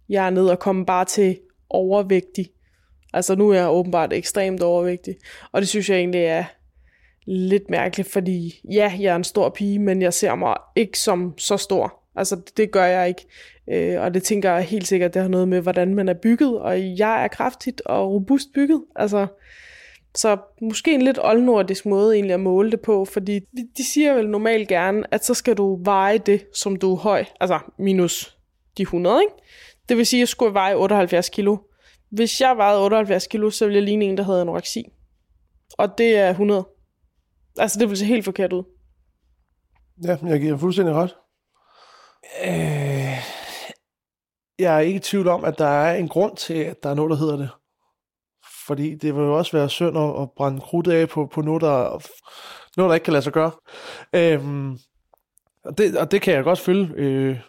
jeg er nede og komme bare til overvægtig. Altså nu er jeg åbenbart ekstremt overvægtig, og det synes jeg egentlig er lidt mærkeligt, fordi ja, jeg er en stor pige, men jeg ser mig ikke som så stor. Altså det, det gør jeg ikke, øh, og det tænker jeg helt sikkert, det har noget med, hvordan man er bygget, og jeg er kraftigt og robust bygget. Altså, så måske en lidt oldnordisk måde egentlig at måle det på, fordi de- de siger vel normalt gerne, at så skal du veje det, som du er høj, altså minus de 100, ikke? Det vil sige, at jeg skulle veje 78 kilo. Hvis jeg vejede 78 kilo, så ville jeg ligne en, der havde anoreksi. Og det er 100. Altså, det ville se helt forkert ud. Ja, jeg giver fuldstændig ret. Øh, jeg er ikke i tvivl om, at der er en grund til, at der er noget, der hedder det. Fordi det vil jo også være synd at, at brænde krudt af på, på noget, der, noget, der ikke kan lade sig gøre. Øhm, og, det, og det kan jeg godt følge øh,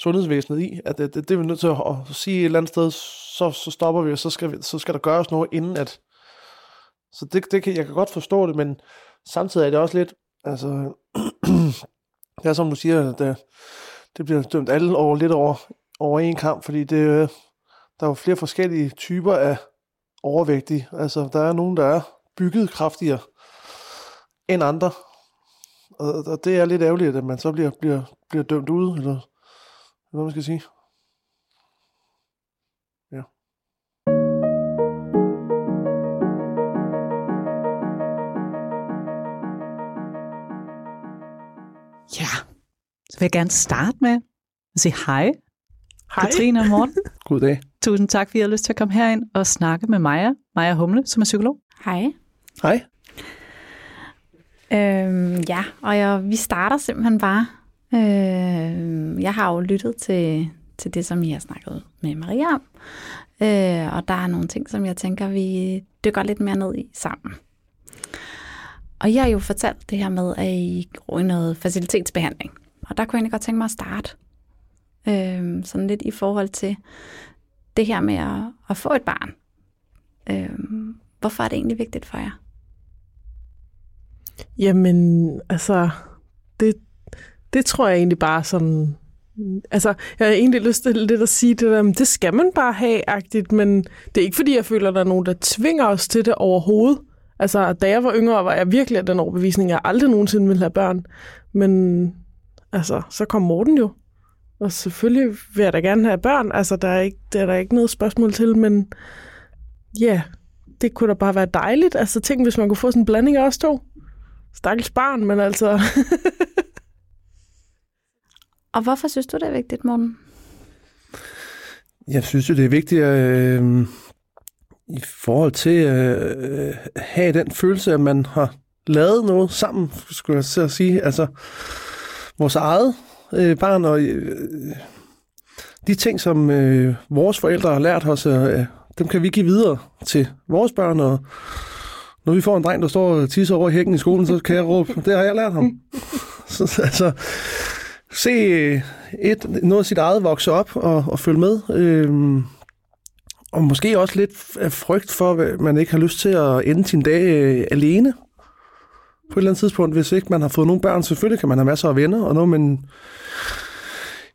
sundhedsvæsenet i, at det, det, det er vi nødt til at, at sige et eller andet sted, så, så stopper vi, og så skal, vi, så skal der gøres noget inden at... Så det, det kan, jeg kan godt forstå det, men samtidig er det også lidt, altså, det er som du siger, at det, det bliver dømt alle over lidt over, over en kamp, fordi det, øh, der er jo flere forskellige typer af overvægtige. Altså, der er nogen, der er bygget kraftigere end andre. Og, og det er lidt ærgerligt, at man så bliver, bliver, bliver dømt ud, eller hvad man skal sige. Ja. Ja, så vil jeg gerne starte med at sige hej, Hej. Katrine og Morten. God dag. Tusind tak, fordi I har lyst til at komme herind og snakke med Maja, Maja Humle, som er psykolog. Hej. Hej. Øhm, ja, og jeg, vi starter simpelthen bare. Øh, jeg har jo lyttet til, til det, som I har snakket med Maria om. Øh, og der er nogle ting, som jeg tænker, vi dykker lidt mere ned i sammen. Og jeg har jo fortalt det her med, at I går i noget facilitetsbehandling. Og der kunne jeg egentlig godt tænke mig at starte. Øh, sådan lidt i forhold til det her med at, at få et barn. Øh, hvorfor er det egentlig vigtigt for jer? Jamen, altså, det, det tror jeg egentlig bare sådan... Altså, jeg har egentlig lyst til lidt at sige det der, det skal man bare have-agtigt, men det er ikke fordi, jeg føler, at der er nogen, der tvinger os til det overhovedet. Altså, da jeg var yngre, var jeg virkelig af den overbevisning, at jeg aldrig nogensinde ville have børn. Men altså, så kom Morten jo. Og selvfølgelig vil jeg da gerne have børn. Altså, der er, ikke, der er der ikke noget spørgsmål til, men ja, det kunne da bare være dejligt. Altså, tænk, hvis man kunne få sådan en blanding af os to. Stakkels barn, men altså... Og hvorfor synes du, det er vigtigt, Morten? Jeg synes jo, det er vigtigt øh, i forhold til at øh, have den følelse, at man har lavet noget sammen, skulle jeg så sige. Altså, vores eget øh, barn og øh, de ting, som øh, vores forældre har lært os, øh, dem kan vi give videre til vores børn. Og når vi får en dreng, der står og tisser over hækken i skolen, så kan jeg råbe, det har jeg lært ham. så, altså, se et, noget af sit eget vokse op og, og følge med. Øhm, og måske også lidt af frygt for, at man ikke har lyst til at ende sin dag øh, alene. På et eller andet tidspunkt, hvis ikke man har fået nogle børn, selvfølgelig kan man have masser af venner og noget, men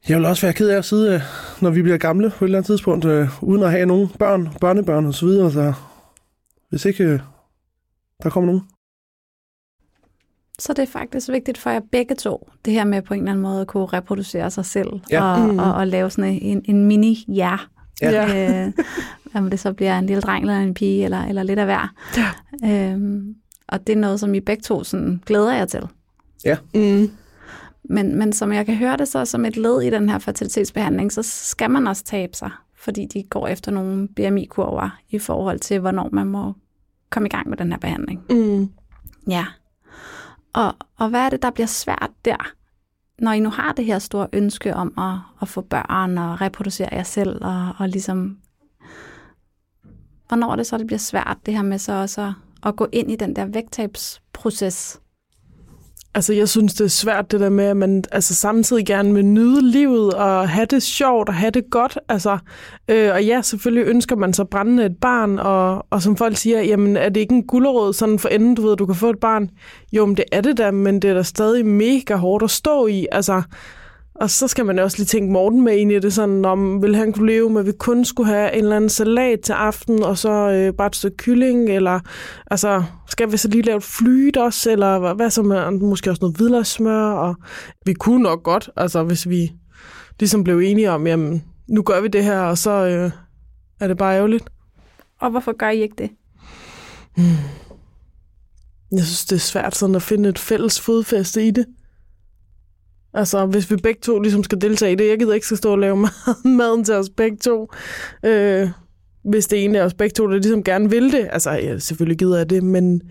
jeg vil også være ked af at sidde, øh, når vi bliver gamle på et eller andet tidspunkt, øh, uden at have nogen børn, børnebørn osv. Så videre, så hvis ikke øh, der kommer nogen. Så det er faktisk vigtigt for jer begge to, det her med på en eller anden måde at kunne reproducere sig selv Ja. og, Mm. og, og lave sådan en, en mini-jer. Ja. Øh, om det så bliver en lille dreng eller en pige, eller, eller lidt af hver. Ja. Øhm, og det er noget, som I begge to sådan, glæder jer til. Ja. Mm. Men, men som jeg kan høre det så som et led i den her fertilitetsbehandling, så skal man også tabe sig, fordi de går efter nogle BMI-kurver i forhold til, hvornår man må komme i gang med den her behandling. Mm. Ja. Og, og hvad er det, der bliver svært der, når I nu har det her store ønske om at, at få børn og reproducere jer selv, og, og ligesom, hvornår er det så, det bliver svært, det her med så også at, at gå ind i den der vægttabsproces? Altså, jeg synes, det er svært, det der med, at man altså, samtidig gerne vil nyde livet og have det sjovt og have det godt. Altså, øh, og ja, selvfølgelig ønsker man så brændende et barn, og, og som folk siger, jamen er det ikke en gulderåd sådan for enden, du ved, du kan få et barn? Jo, men det er det da, men det er da stadig mega hårdt at stå i. Altså, og så skal man også lige tænke Morten med ind i det, sådan om vil han kunne leve med, at vi kun skulle have en eller anden salat til aften, og så øh, bare et stykke kylling, eller altså, skal vi så lige lave et flyt også, eller hvad, hvad så med måske også noget hvidløgssmør, og vi kunne nok godt, altså hvis vi ligesom blev enige om, jamen, nu gør vi det her, og så øh, er det bare ærgerligt. Og hvorfor gør I ikke det? Jeg synes, det er svært sådan at finde et fælles fodfæste i det. Altså, hvis vi begge to ligesom skal deltage i det. Jeg gider ikke skal stå og lave mad, maden til os begge to. Øh, hvis det ene af os begge to, der ligesom gerne vil det. Altså, ja, selvfølgelig gider jeg det, men,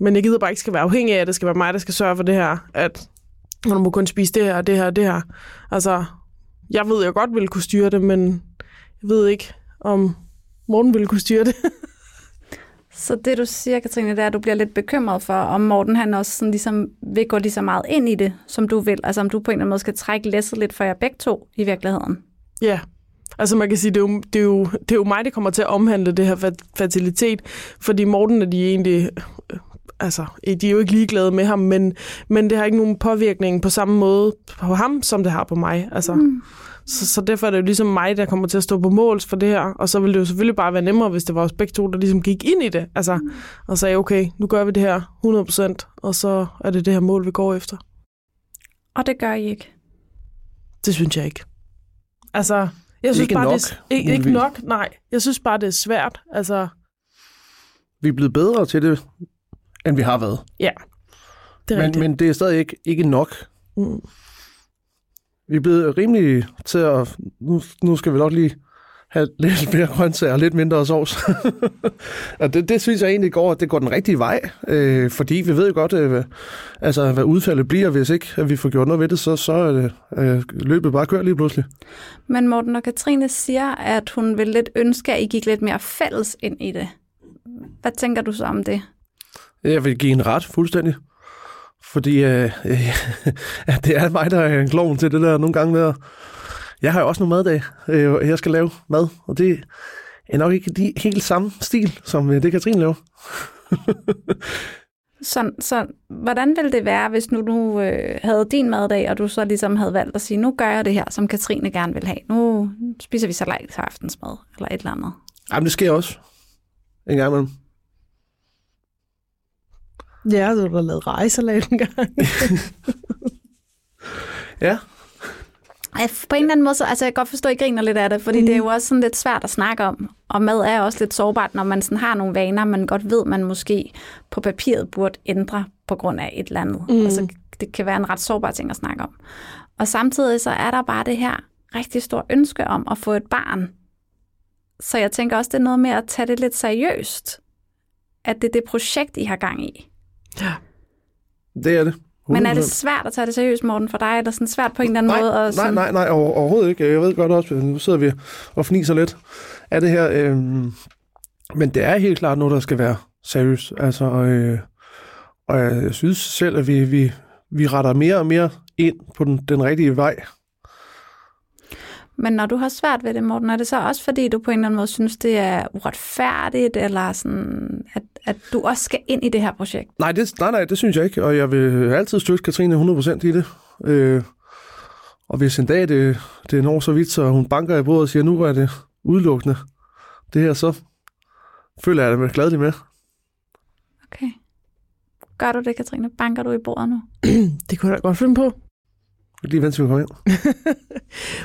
men jeg gider bare ikke skal være afhængig af, at det skal være mig, der skal sørge for det her. At man må kun spise det her, det her, det her. Altså, jeg ved, jeg godt ville kunne styre det, men jeg ved ikke, om Morten ville kunne styre det. Så det, du siger, Katrine, det er, at du bliver lidt bekymret for, om Morten han også sådan ligesom vil gå lige så meget ind i det, som du vil. Altså om du på en eller anden måde skal trække læsset lidt for jer begge to i virkeligheden. Ja, altså man kan sige, det er, jo, det, er jo, det er jo mig, der kommer til at omhandle det her fertilitet, fordi Morten er de egentlig, øh, altså de er jo ikke ligeglade med ham, men, men det har ikke nogen påvirkning på samme måde på ham, som det har på mig. Altså, mm. Så, så derfor er det jo ligesom mig, der kommer til at stå på måls for det her, og så ville det jo selvfølgelig bare være nemmere, hvis det var os begge to, der ligesom gik ind i det, altså, mm. og sagde, okay, nu gør vi det her 100%, og så er det det her mål, vi går efter. Og det gør I ikke. Det synes jeg ikke. Altså, jeg synes Ikke bare, nok, det er, ikke, ikke muligvis. nok, nej. Jeg synes bare, det er svært. Altså, Vi er blevet bedre til det, end vi har været. ja. Det er Men, rigtigt. men det er stadig ikke, ikke nok. Mm. Vi er blevet rimelig til at... Nu, nu skal vi nok lige have lidt flere grøntsager og lidt mindre sovs. og det, det synes jeg egentlig går, det går den rigtige vej. Øh, fordi vi ved jo godt, øh, hvad- altså, hvad udfaldet bliver, hvis ikke at vi får gjort noget ved det, så, så er øh, løbet bare kører lige pludselig. Men Morten og Katrine siger, at hun vil lidt ønske, at I gik lidt mere fælles ind i det. Hvad tænker du så om det? Jeg vil give en ret fuldstændig. Fordi øh, øh, det er mig, der er en klovn til det der nogle gange med at- Jeg har jo også nogle maddage, øh, jeg skal lave mad, og det er nok ikke de helt samme stil, som øh, det Katrine laver. Så, så hvordan ville det være, hvis nu du øh, havde din maddag, og du så ligesom havde valgt at sige, nu gør jeg det her, som Katrine gerne vil have. Nu spiser vi salat til aftensmad, eller et eller andet. Jamen, det sker også. En gang imellem. Ja, du har lavet rejsalat en gang. Ja, På en eller anden måde, så, altså jeg kan godt forstå, at I griner lidt af det, fordi mm. det er jo også sådan lidt svært at snakke om. Og mad er også lidt sårbart, når man sådan har nogle vaner, man godt ved, man måske på papiret burde ændre på grund af et eller andet. Mm. Altså, det kan være en ret sårbar ting at snakke om. Og samtidig så er der bare det her rigtig store ønske om at få et barn. Så jeg tænker også, det er noget med at tage det lidt seriøst. At det er det projekt, I har gang i. det er det. Men er det 100%. svært at tage det seriøst, Morten, for dig? Er det sådan svært på en eller anden nej, måde? At nej, sådan, nej, nej, over, overhovedet ikke. Jeg ved godt også, nu sidder vi og fniser lidt af det her. Øh, men det er helt klart noget, der skal være seriøst. Altså, øh, og jeg synes selv, at vi, vi, vi retter mere og mere ind på den, den rigtige vej. Men når du har svært ved det, Morten, er det så også fordi, du på en eller anden måde synes, det er uretfærdigt, eller sådan, at, at du også skal ind i det her projekt? Nej, det, nej, nej, det synes jeg ikke, og jeg vil altid støtte Katrine 100% i det. Øh, og hvis en dag det, det når så vidt, så hun banker i bordet og siger, nu er det udelukkende det her, så føler jeg det glædeligt med. Okay. Gør du det, Katrine? Banker du i bordet nu? det kunne jeg da godt finde på. Lige vent til vi kommer.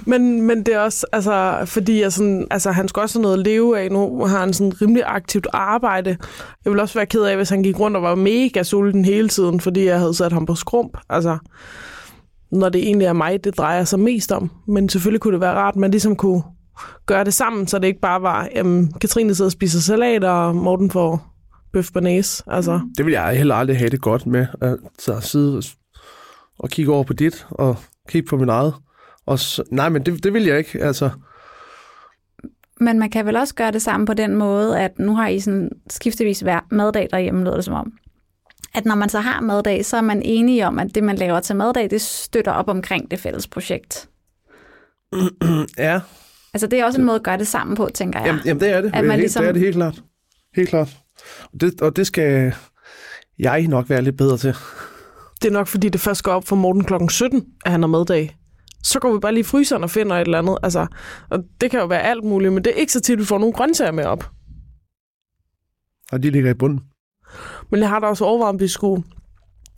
Men, men det er også, altså, fordi jeg sådan, altså, han skal også have noget at leve af. Nu har han sådan rimelig aktivt arbejde. Jeg vil også være ked af, hvis han gik rundt og var mega sulten hele tiden, fordi jeg havde sat ham på skrump. Altså, når det egentlig er mig, det drejer sig mest om. Men selvfølgelig kunne det være rart, at man ligesom kunne gøre det sammen, så det ikke bare var, jamen, Katrine sidder og spiser salat, og Morten får bøf banæs. Altså. Det vil jeg heller aldrig have det godt med, at så sidde og- kigge over på dit, og kigge på min eget. Og så, nej, men det, det vil jeg ikke, altså. Men man kan vel også gøre det sammen på den måde, at nu har I sådan skiftevis hver maddag derhjemme, lyder det som om. At når man så har maddag, så er man enige om, at det, man laver til maddag, det støtter op omkring det fælles projekt. Ja, Altså det er også en måde at gøre det sammen på, tænker jeg. jamen, jamen det er det. At man helt, ligesom- Det er det helt klart. Helt klart. Og det, og det skal jeg nok være lidt bedre til. Det er nok, fordi det først går op for Morten klokken 17, at han har maddag. Så går vi bare lige i fryseren og finder et eller andet. Altså, og det kan jo være alt muligt, men det er ikke så tit, vi får nogle grøntsager med op. Og de ligger i bunden. Men jeg har da også overvejet, om vi skulle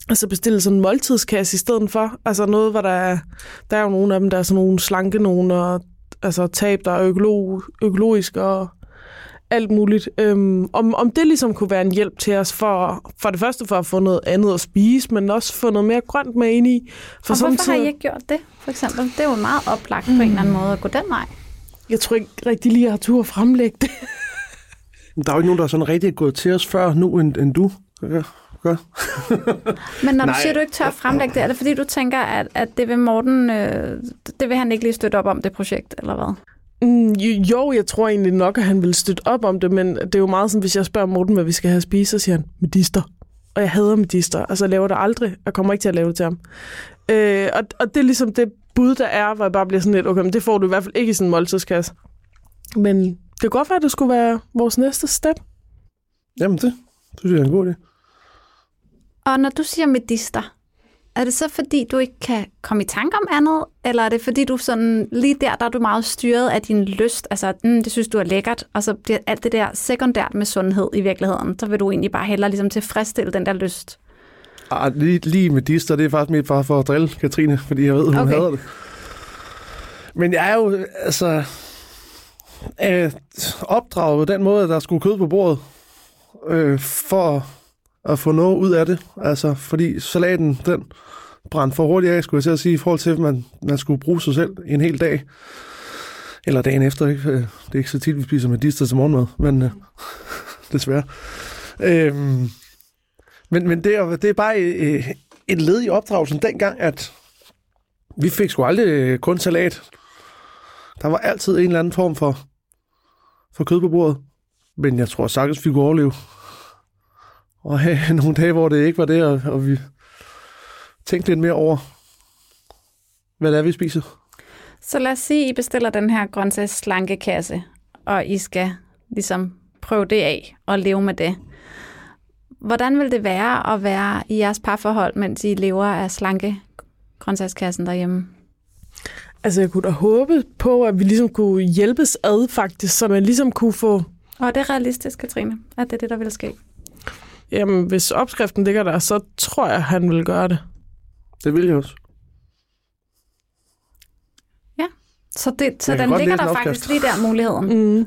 altså bestille sådan en måltidskasse i stedet for. Altså noget, hvor der er, der er jo nogle af dem, der er sådan nogle slanke nogen, og altså tab, der er økolo, økologisk og alt muligt. Øhm, om, om det ligesom kunne være en hjælp til os for, for det første for at få noget andet at spise, men også få noget mere grønt med ind i. For og hvorfor har samtidig- I ikke gjort det, for eksempel? Det er jo meget oplagt på en eller anden måde at gå den vej. Jeg tror ikke rigtig lige, jeg har tur at fremlægge det. Men Der er jo ikke nogen, der er sådan rigtig gået til os før nu, end, end du gør. gør. Men når du Nej. siger, at du ikke tør at fremlægge det, er det fordi, du tænker, at, at det vil Morten, øh, det vil han ikke lige støtte op om, det projekt, eller hvad? Mm, jo- jeg tror egentlig nok, at han vil støtte op om det, men det er jo meget sådan, hvis jeg spørger Morten, hvad vi skal have at spise, så siger han, medister. Og jeg hader medister. Altså, jeg laver det aldrig. Jeg kommer ikke til at lave det til ham. Øh, og, og det er ligesom det bud, der er, hvor jeg bare bliver sådan lidt, okay, men det får du i hvert fald ikke i sådan en måltidskasse. Men det kan godt være, at det skulle være vores næste step. Jamen det, det synes jeg er en god idé. Og når du siger medister, er det så fordi, du ikke kan komme i tanke om andet, eller er det fordi, du sådan, lige der, der er du meget styret af din lyst, altså mm, det synes du er lækkert, og så bliver alt det der sekundært med sundhed i virkeligheden, så vil du egentlig bare hellere ligesom tilfredsstille den der lyst. Ah, lige, lige med dister, det er faktisk mere bare for at drille Katrine, fordi jeg ved, hun Okay. hader det. Men jeg er jo, altså, øh, opdraget på den måde, at der skulle kød på bordet, øh, for at få noget ud af det. Altså, fordi salaten, den brændt for hurtigt af, skulle jeg til at sige, i forhold til, at man, man skulle bruge sig selv en hel dag. Eller dagen efter, ikke? Øh, det er ikke så tit, vi spiser med dister til morgenmad, men øh, desværre. Øhm, men, men det, er, det er bare øh, et led i opdragelsen dengang, at vi fik sgu aldrig øh, kun salat. Der var altid en eller anden form for, for kød på bordet. Men jeg tror sagtens, vi kunne overleve. Og have nogle dage, hvor det ikke var det, og, og vi tænkte lidt mere over, hvad det er, vi spiser. Så lad os sige, at I bestiller den her grøntsagsslankekasse, og I skal ligesom prøve det af og leve med det. Hvordan vil det være at være i jeres parforhold, mens I lever af slanke grøntsagskassen derhjemme? Altså, jeg kunne da håbe på, at vi ligesom kunne hjælpes ad, faktisk, så man ligesom kunne få... Og er det realistisk, Katrine, at det er det, der vil ske? Jamen, hvis opskriften ligger der, så tror jeg, han vil gøre det. Det vil jeg også. Så, det, så den ligger der faktisk lige der muligheden. Mm.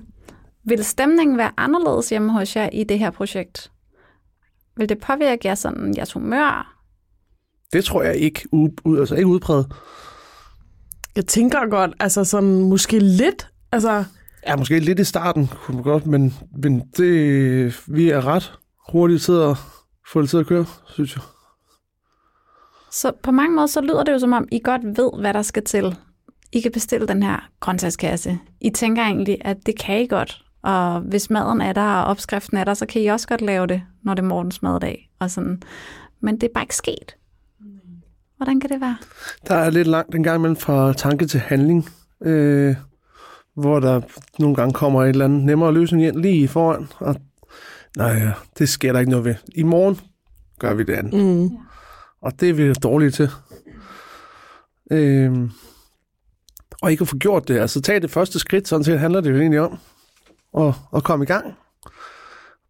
Vil stemningen være anderledes hjemme hos jer i det her projekt? Vil det påvirke jer sådan, jeres humør? Det tror jeg ikke, u, ud, altså ikke udpræget. Jeg tænker godt, altså sådan måske lidt, altså... Ja, måske lidt i starten, kunne man godt, men, men det, vi er ret hurtigt til at få det til at køre, synes jeg. Så på mange måder, så lyder det jo som om, I godt ved, hvad der skal til. I kan bestille den her grøntsagskasse. I tænker egentlig, at det kan I godt. Og hvis maden er der, og opskriften er der, så kan I også godt lave det, når det er morgens maddag. Og sådan. Men det er bare ikke sket. Hvordan kan det være? Der er lidt langt en gang imellem fra tanke til handling, øh, hvor der nogle gange kommer et eller andet nemmere løsning ind lige foran. Og, nej, ja, det sker der ikke noget ved. I morgen gør vi det andet. Mm. Og det er vi dårlige til. Øhm, og ikke at få gjort det. Altså tag det første skridt, sådan set handler det jo egentlig om. Og, og komme i gang.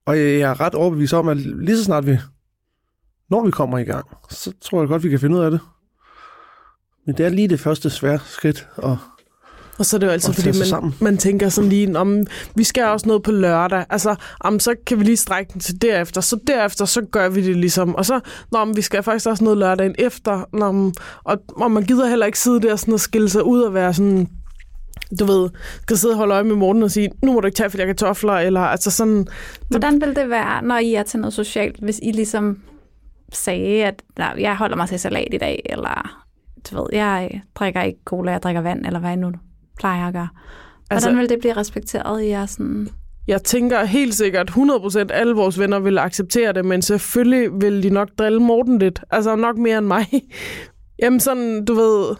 Og jeg er ret overbevist om, at lige så snart vi, når vi kommer i gang, så tror jeg godt, vi kan finde ud af det. Men det er lige det første svære skridt at, og så er det jo altid, fordi man, sammen. man tænker sådan lige, om vi skal også noget på lørdag. Altså, om så kan vi lige strække den til derefter. Så derefter, så gør vi det ligesom. Og så, når vi skal faktisk også noget lørdagen efter. Når, og, og man gider heller ikke sidde der sådan og skille sig ud og være sådan, du ved, skal sidde og holde øje med Morten og sige, nu må du ikke tage flere kartofler, eller altså sådan, Hvordan vil det være, når I er til noget socialt, hvis I ligesom sagde, at nej, jeg holder mig til salat i dag, eller du ved, jeg drikker ikke cola, jeg drikker vand, eller hvad nu plejer at gøre. Hvordan Altså- vil det blive respekteret i jeres sådan... Jeg tænker helt sikkert, 100% alle vores venner vil acceptere det, men selvfølgelig vil de nok drille Morten lidt. Altså nok mere end mig. Jamen sådan, du ved,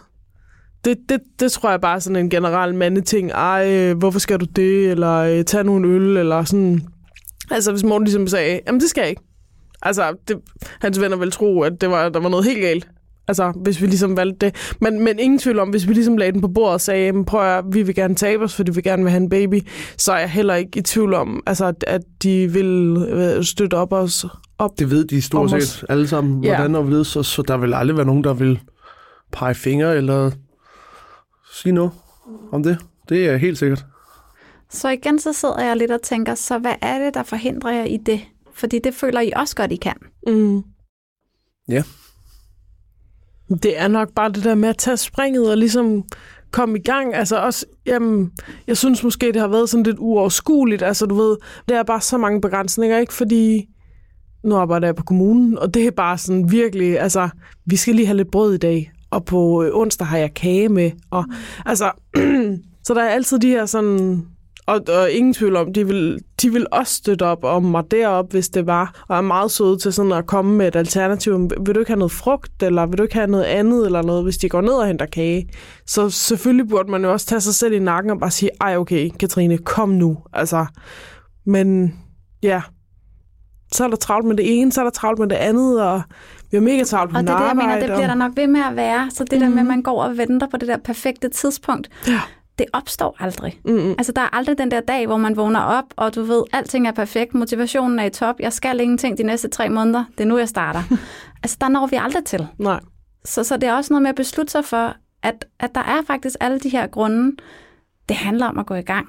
det, det, det tror jeg bare er sådan en generel mandeting. Ej, øh, hvorfor skal du det? Eller øh, tag nu en øl, eller sådan. Altså hvis Morten ligesom sagde, jamen det skal jeg ikke. Altså, det, hans venner vil tro, at det var, der var noget helt galt. Altså, hvis vi ligesom valgte det. Men, men ingen tvivl om, hvis vi ligesom lagde den på bordet og sagde, jamen, prøv at, vi vil gerne tabe os, fordi vi gerne vil have en baby, så er jeg heller ikke i tvivl om, altså, at- de vil øh, støtte op os. Op. Det ved de stort set alle sammen, Ja. hvordan og hvorledes, så, så der vil aldrig være nogen, der vil pege fingre eller sige noget om det. Det er helt sikkert. Så igen, så sidder jeg lidt og tænker, så hvad er det, der forhindrer jer i det? Fordi det føler I også godt, I kan. Mm. Ja. Det er nok bare det der med at tage springet og ligesom komme i gang. Altså også, jamen, jeg synes måske, det har været sådan lidt uoverskueligt. Altså du ved, der er bare så mange begrænsninger, ikke? Fordi nu arbejder jeg på kommunen, og det er bare sådan virkelig, altså, vi skal lige have lidt brød i dag, og på øh, onsdag har jeg kage med, og altså, så der er altid de her sådan, og, og ingen tvivl om, de vil, de vil også støtte op om mig derop, hvis det var, og er meget søde til sådan at komme med et alternativ. Vil du ikke have noget frugt, eller vil du ikke have noget andet, eller noget, hvis de går ned og henter kage? Så selvfølgelig burde man jo også tage sig selv i nakken og bare sige, ej okay, Katrine, kom nu. Altså, men ja, så er der travlt med det ene, så er der travlt med det andet, og vi har mega travlt med Og det er det, jeg mener, arbejde, det bliver der og- nok ved med at være. Så det mm. der med, at man går og venter på det der perfekte tidspunkt, Ja. Det opstår aldrig. Mm-mm. Altså, der er aldrig den der dag, hvor man vågner op, og du ved, alting er perfekt, motivationen er i top, jeg skal ingenting de næste tre måneder, det er nu, jeg starter. altså, der når vi aldrig til. Nej. Så, så det er også noget med at beslutte sig for, at, at der er faktisk alle de her grunde, det handler om at gå i gang.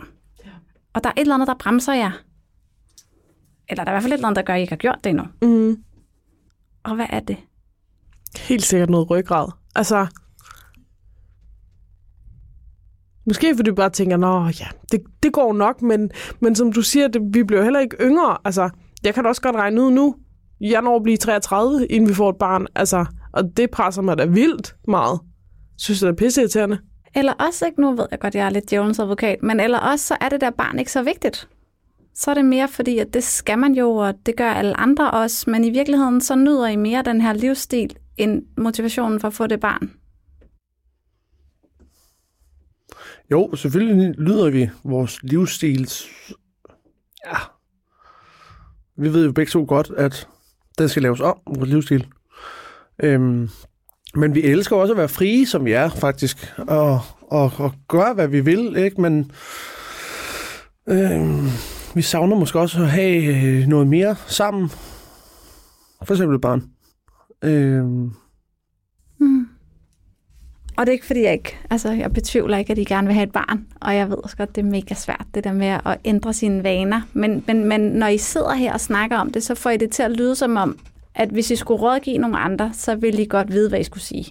Og der er et eller andet, der bremser jer. Eller der er i hvert fald et eller andet, der gør, at I ikke har gjort det endnu. Mm. Og hvad er det? Helt sikkert noget ryggrad. Altså, måske fordi du bare tænker, nå ja, det, det går nok, men, men som du siger, det, vi bliver heller ikke yngre. Altså, jeg kan da også godt regne ud nu, jeg når at blive 33, inden vi får et barn. Altså, og det presser mig da vildt meget. Synes det er pisseirriterende. Eller også, ikke, nu ved jeg godt, jeg er lidt djævelens advokat, men eller også, så er det der barn ikke så vigtigt. Så er det mere fordi, at det skal man jo, og det gør alle andre også, men i virkeligheden, så nyder I mere den her livsstil, end motivationen for at få det barn. Jo, selvfølgelig lyder vi vores livsstils... Ja. Vi ved jo begge to godt, at den skal laves om, vores livsstil. Øhm, men vi elsker også at være frie, som vi er, faktisk. Og, og, og gøre, hvad vi vil, ikke? Men øhm, vi savner måske også at have øh, noget mere sammen. For eksempel et barn. Øhm, og det er ikke fordi, jeg ikke, altså jeg betvivler ikke, at I gerne vil have et barn, og jeg ved også godt, det er mega svært, det der med at ændre sine vaner. Men, men, men når I sidder her og snakker om det, så får I det til at lyde som om, at hvis I skulle rådgive nogle andre, så ville I godt vide, hvad I skulle sige.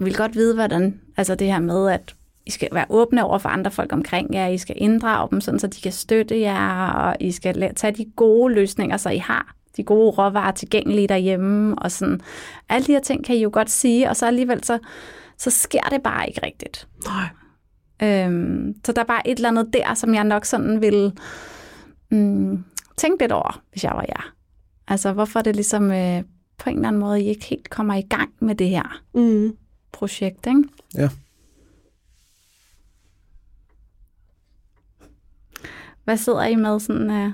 I ville godt vide, hvordan, altså det her med, at I skal være åbne over for andre folk omkring jer, I skal inddrage dem, sådan, så de kan støtte jer, og I skal tage de gode løsninger, så I har de gode råvarer tilgængelige derhjemme, og sådan. Alle de her ting kan I jo godt sige, og så alligevel så, så sker det bare ikke rigtigt. Nej. Øhm, så der er bare et eller andet der, som jeg nok sådan vil mm, tænke lidt over, hvis jeg var jer. Altså, hvorfor det ligesom øh, på en eller anden måde, I ikke helt kommer i gang med det her Mm. projekt, ikke? Ja. Hvad sidder I med sådan, øh,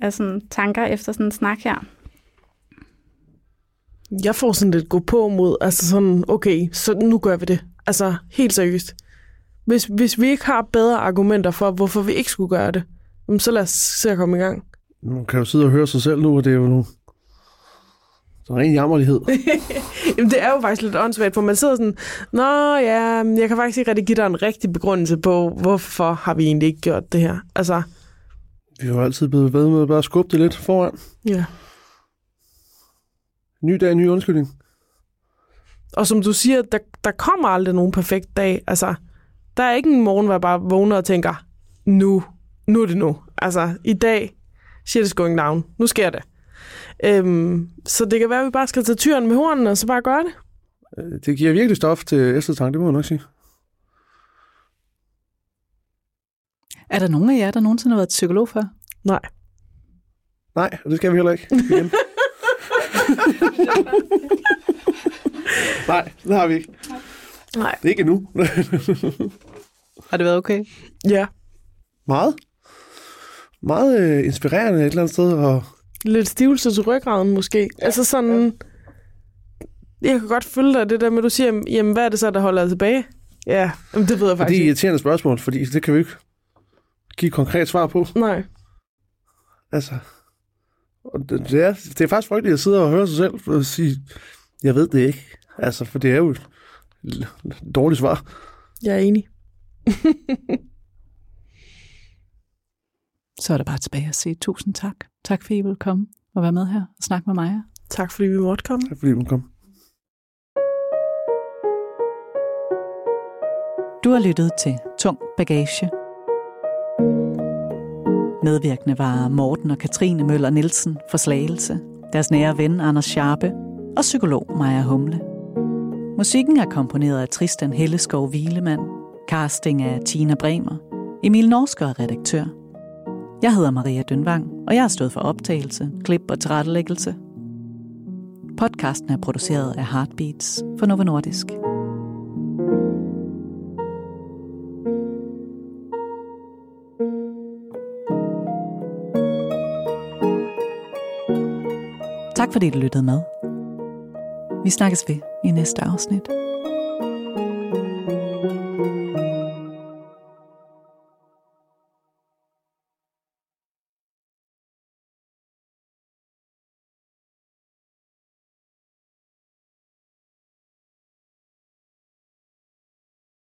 af sådan tanker efter sådan en snak her? Jeg får sådan lidt gå på mod, altså sådan, okay, så nu gør vi det. Altså, helt seriøst. Hvis, hvis vi ikke har bedre argumenter for, hvorfor vi ikke skulle gøre det, så lad os se at komme i gang. Man kan jo sidde og høre sig selv nu, og det er jo nu... Så ren jammerlighed. Jamen, det er jo faktisk lidt åndssvagt, for man sidder sådan, Nå ja, jeg kan faktisk ikke rigtig give dig en rigtig begrundelse på, hvorfor har vi egentlig ikke gjort det her. Altså, Vi har jo altid blevet ved med at bare skubbe det lidt foran. ja. Ny dag, ny undskyldning. Og som du siger, der, der kommer aldrig nogen perfekt dag. Altså, der er ikke en morgen, hvor jeg bare vågner og tænker, nu, nu er det nu. Altså, i dag, shit is going down. Nu sker det. Øhm, så det kan være, at vi bare skal tage tyren med hornene, og så bare gøre det. Øh, Det giver virkelig stof til eftertanke, det må jeg nok sige. Er der nogen af jer, der nogensinde har været psykolog før? Nej. Nej, og det skal vi heller ikke. Nej, det har vi ikke. Nej. Det er ikke endnu. Har det været okay? Ja. Meget. Meget øh, inspirerende et eller andet sted. Og Lidt stivelse til ryggraden måske. Ja. Altså sådan... Jeg kan godt følge dig det der med, at du siger, jamen hvad er det så, der holder dig tilbage? Ja, jamen, det ved jeg og det faktisk er ikke. irriterende spørgsmål, fordi det kan vi ikke give et konkret svar på. Nej. Altså, og det, det, er, det er faktisk frygteligt at sidde og høre sig selv og sige, jeg ved det ikke. Altså, for det er jo et dårligt svar. Jeg er enig. Så er der bare tilbage at sige tusind tak. Tak fordi I ville komme og være med her og snakke med mig. Tak fordi vi måtte komme. Tak fordi du kom. Du har lyttet til Tung Bagage. Medvirkende var Morten og Katrine Møller Nielsen for Slagelse, deres nære ven Anders Scharpe og psykolog Maja Humle. Musikken er komponeret af Tristan Helleskov Wilemann, casting af Tina Bremer, Emil Norsker er redaktør. Jeg hedder Maria Dønvang, og jeg har stået for optagelse, klip og tilrettelæggelse. Podcasten er produceret af Heartbeats for Novo Nordisk. Tak fordi du lyttede med. Vi snakkes ved i næste afsnit.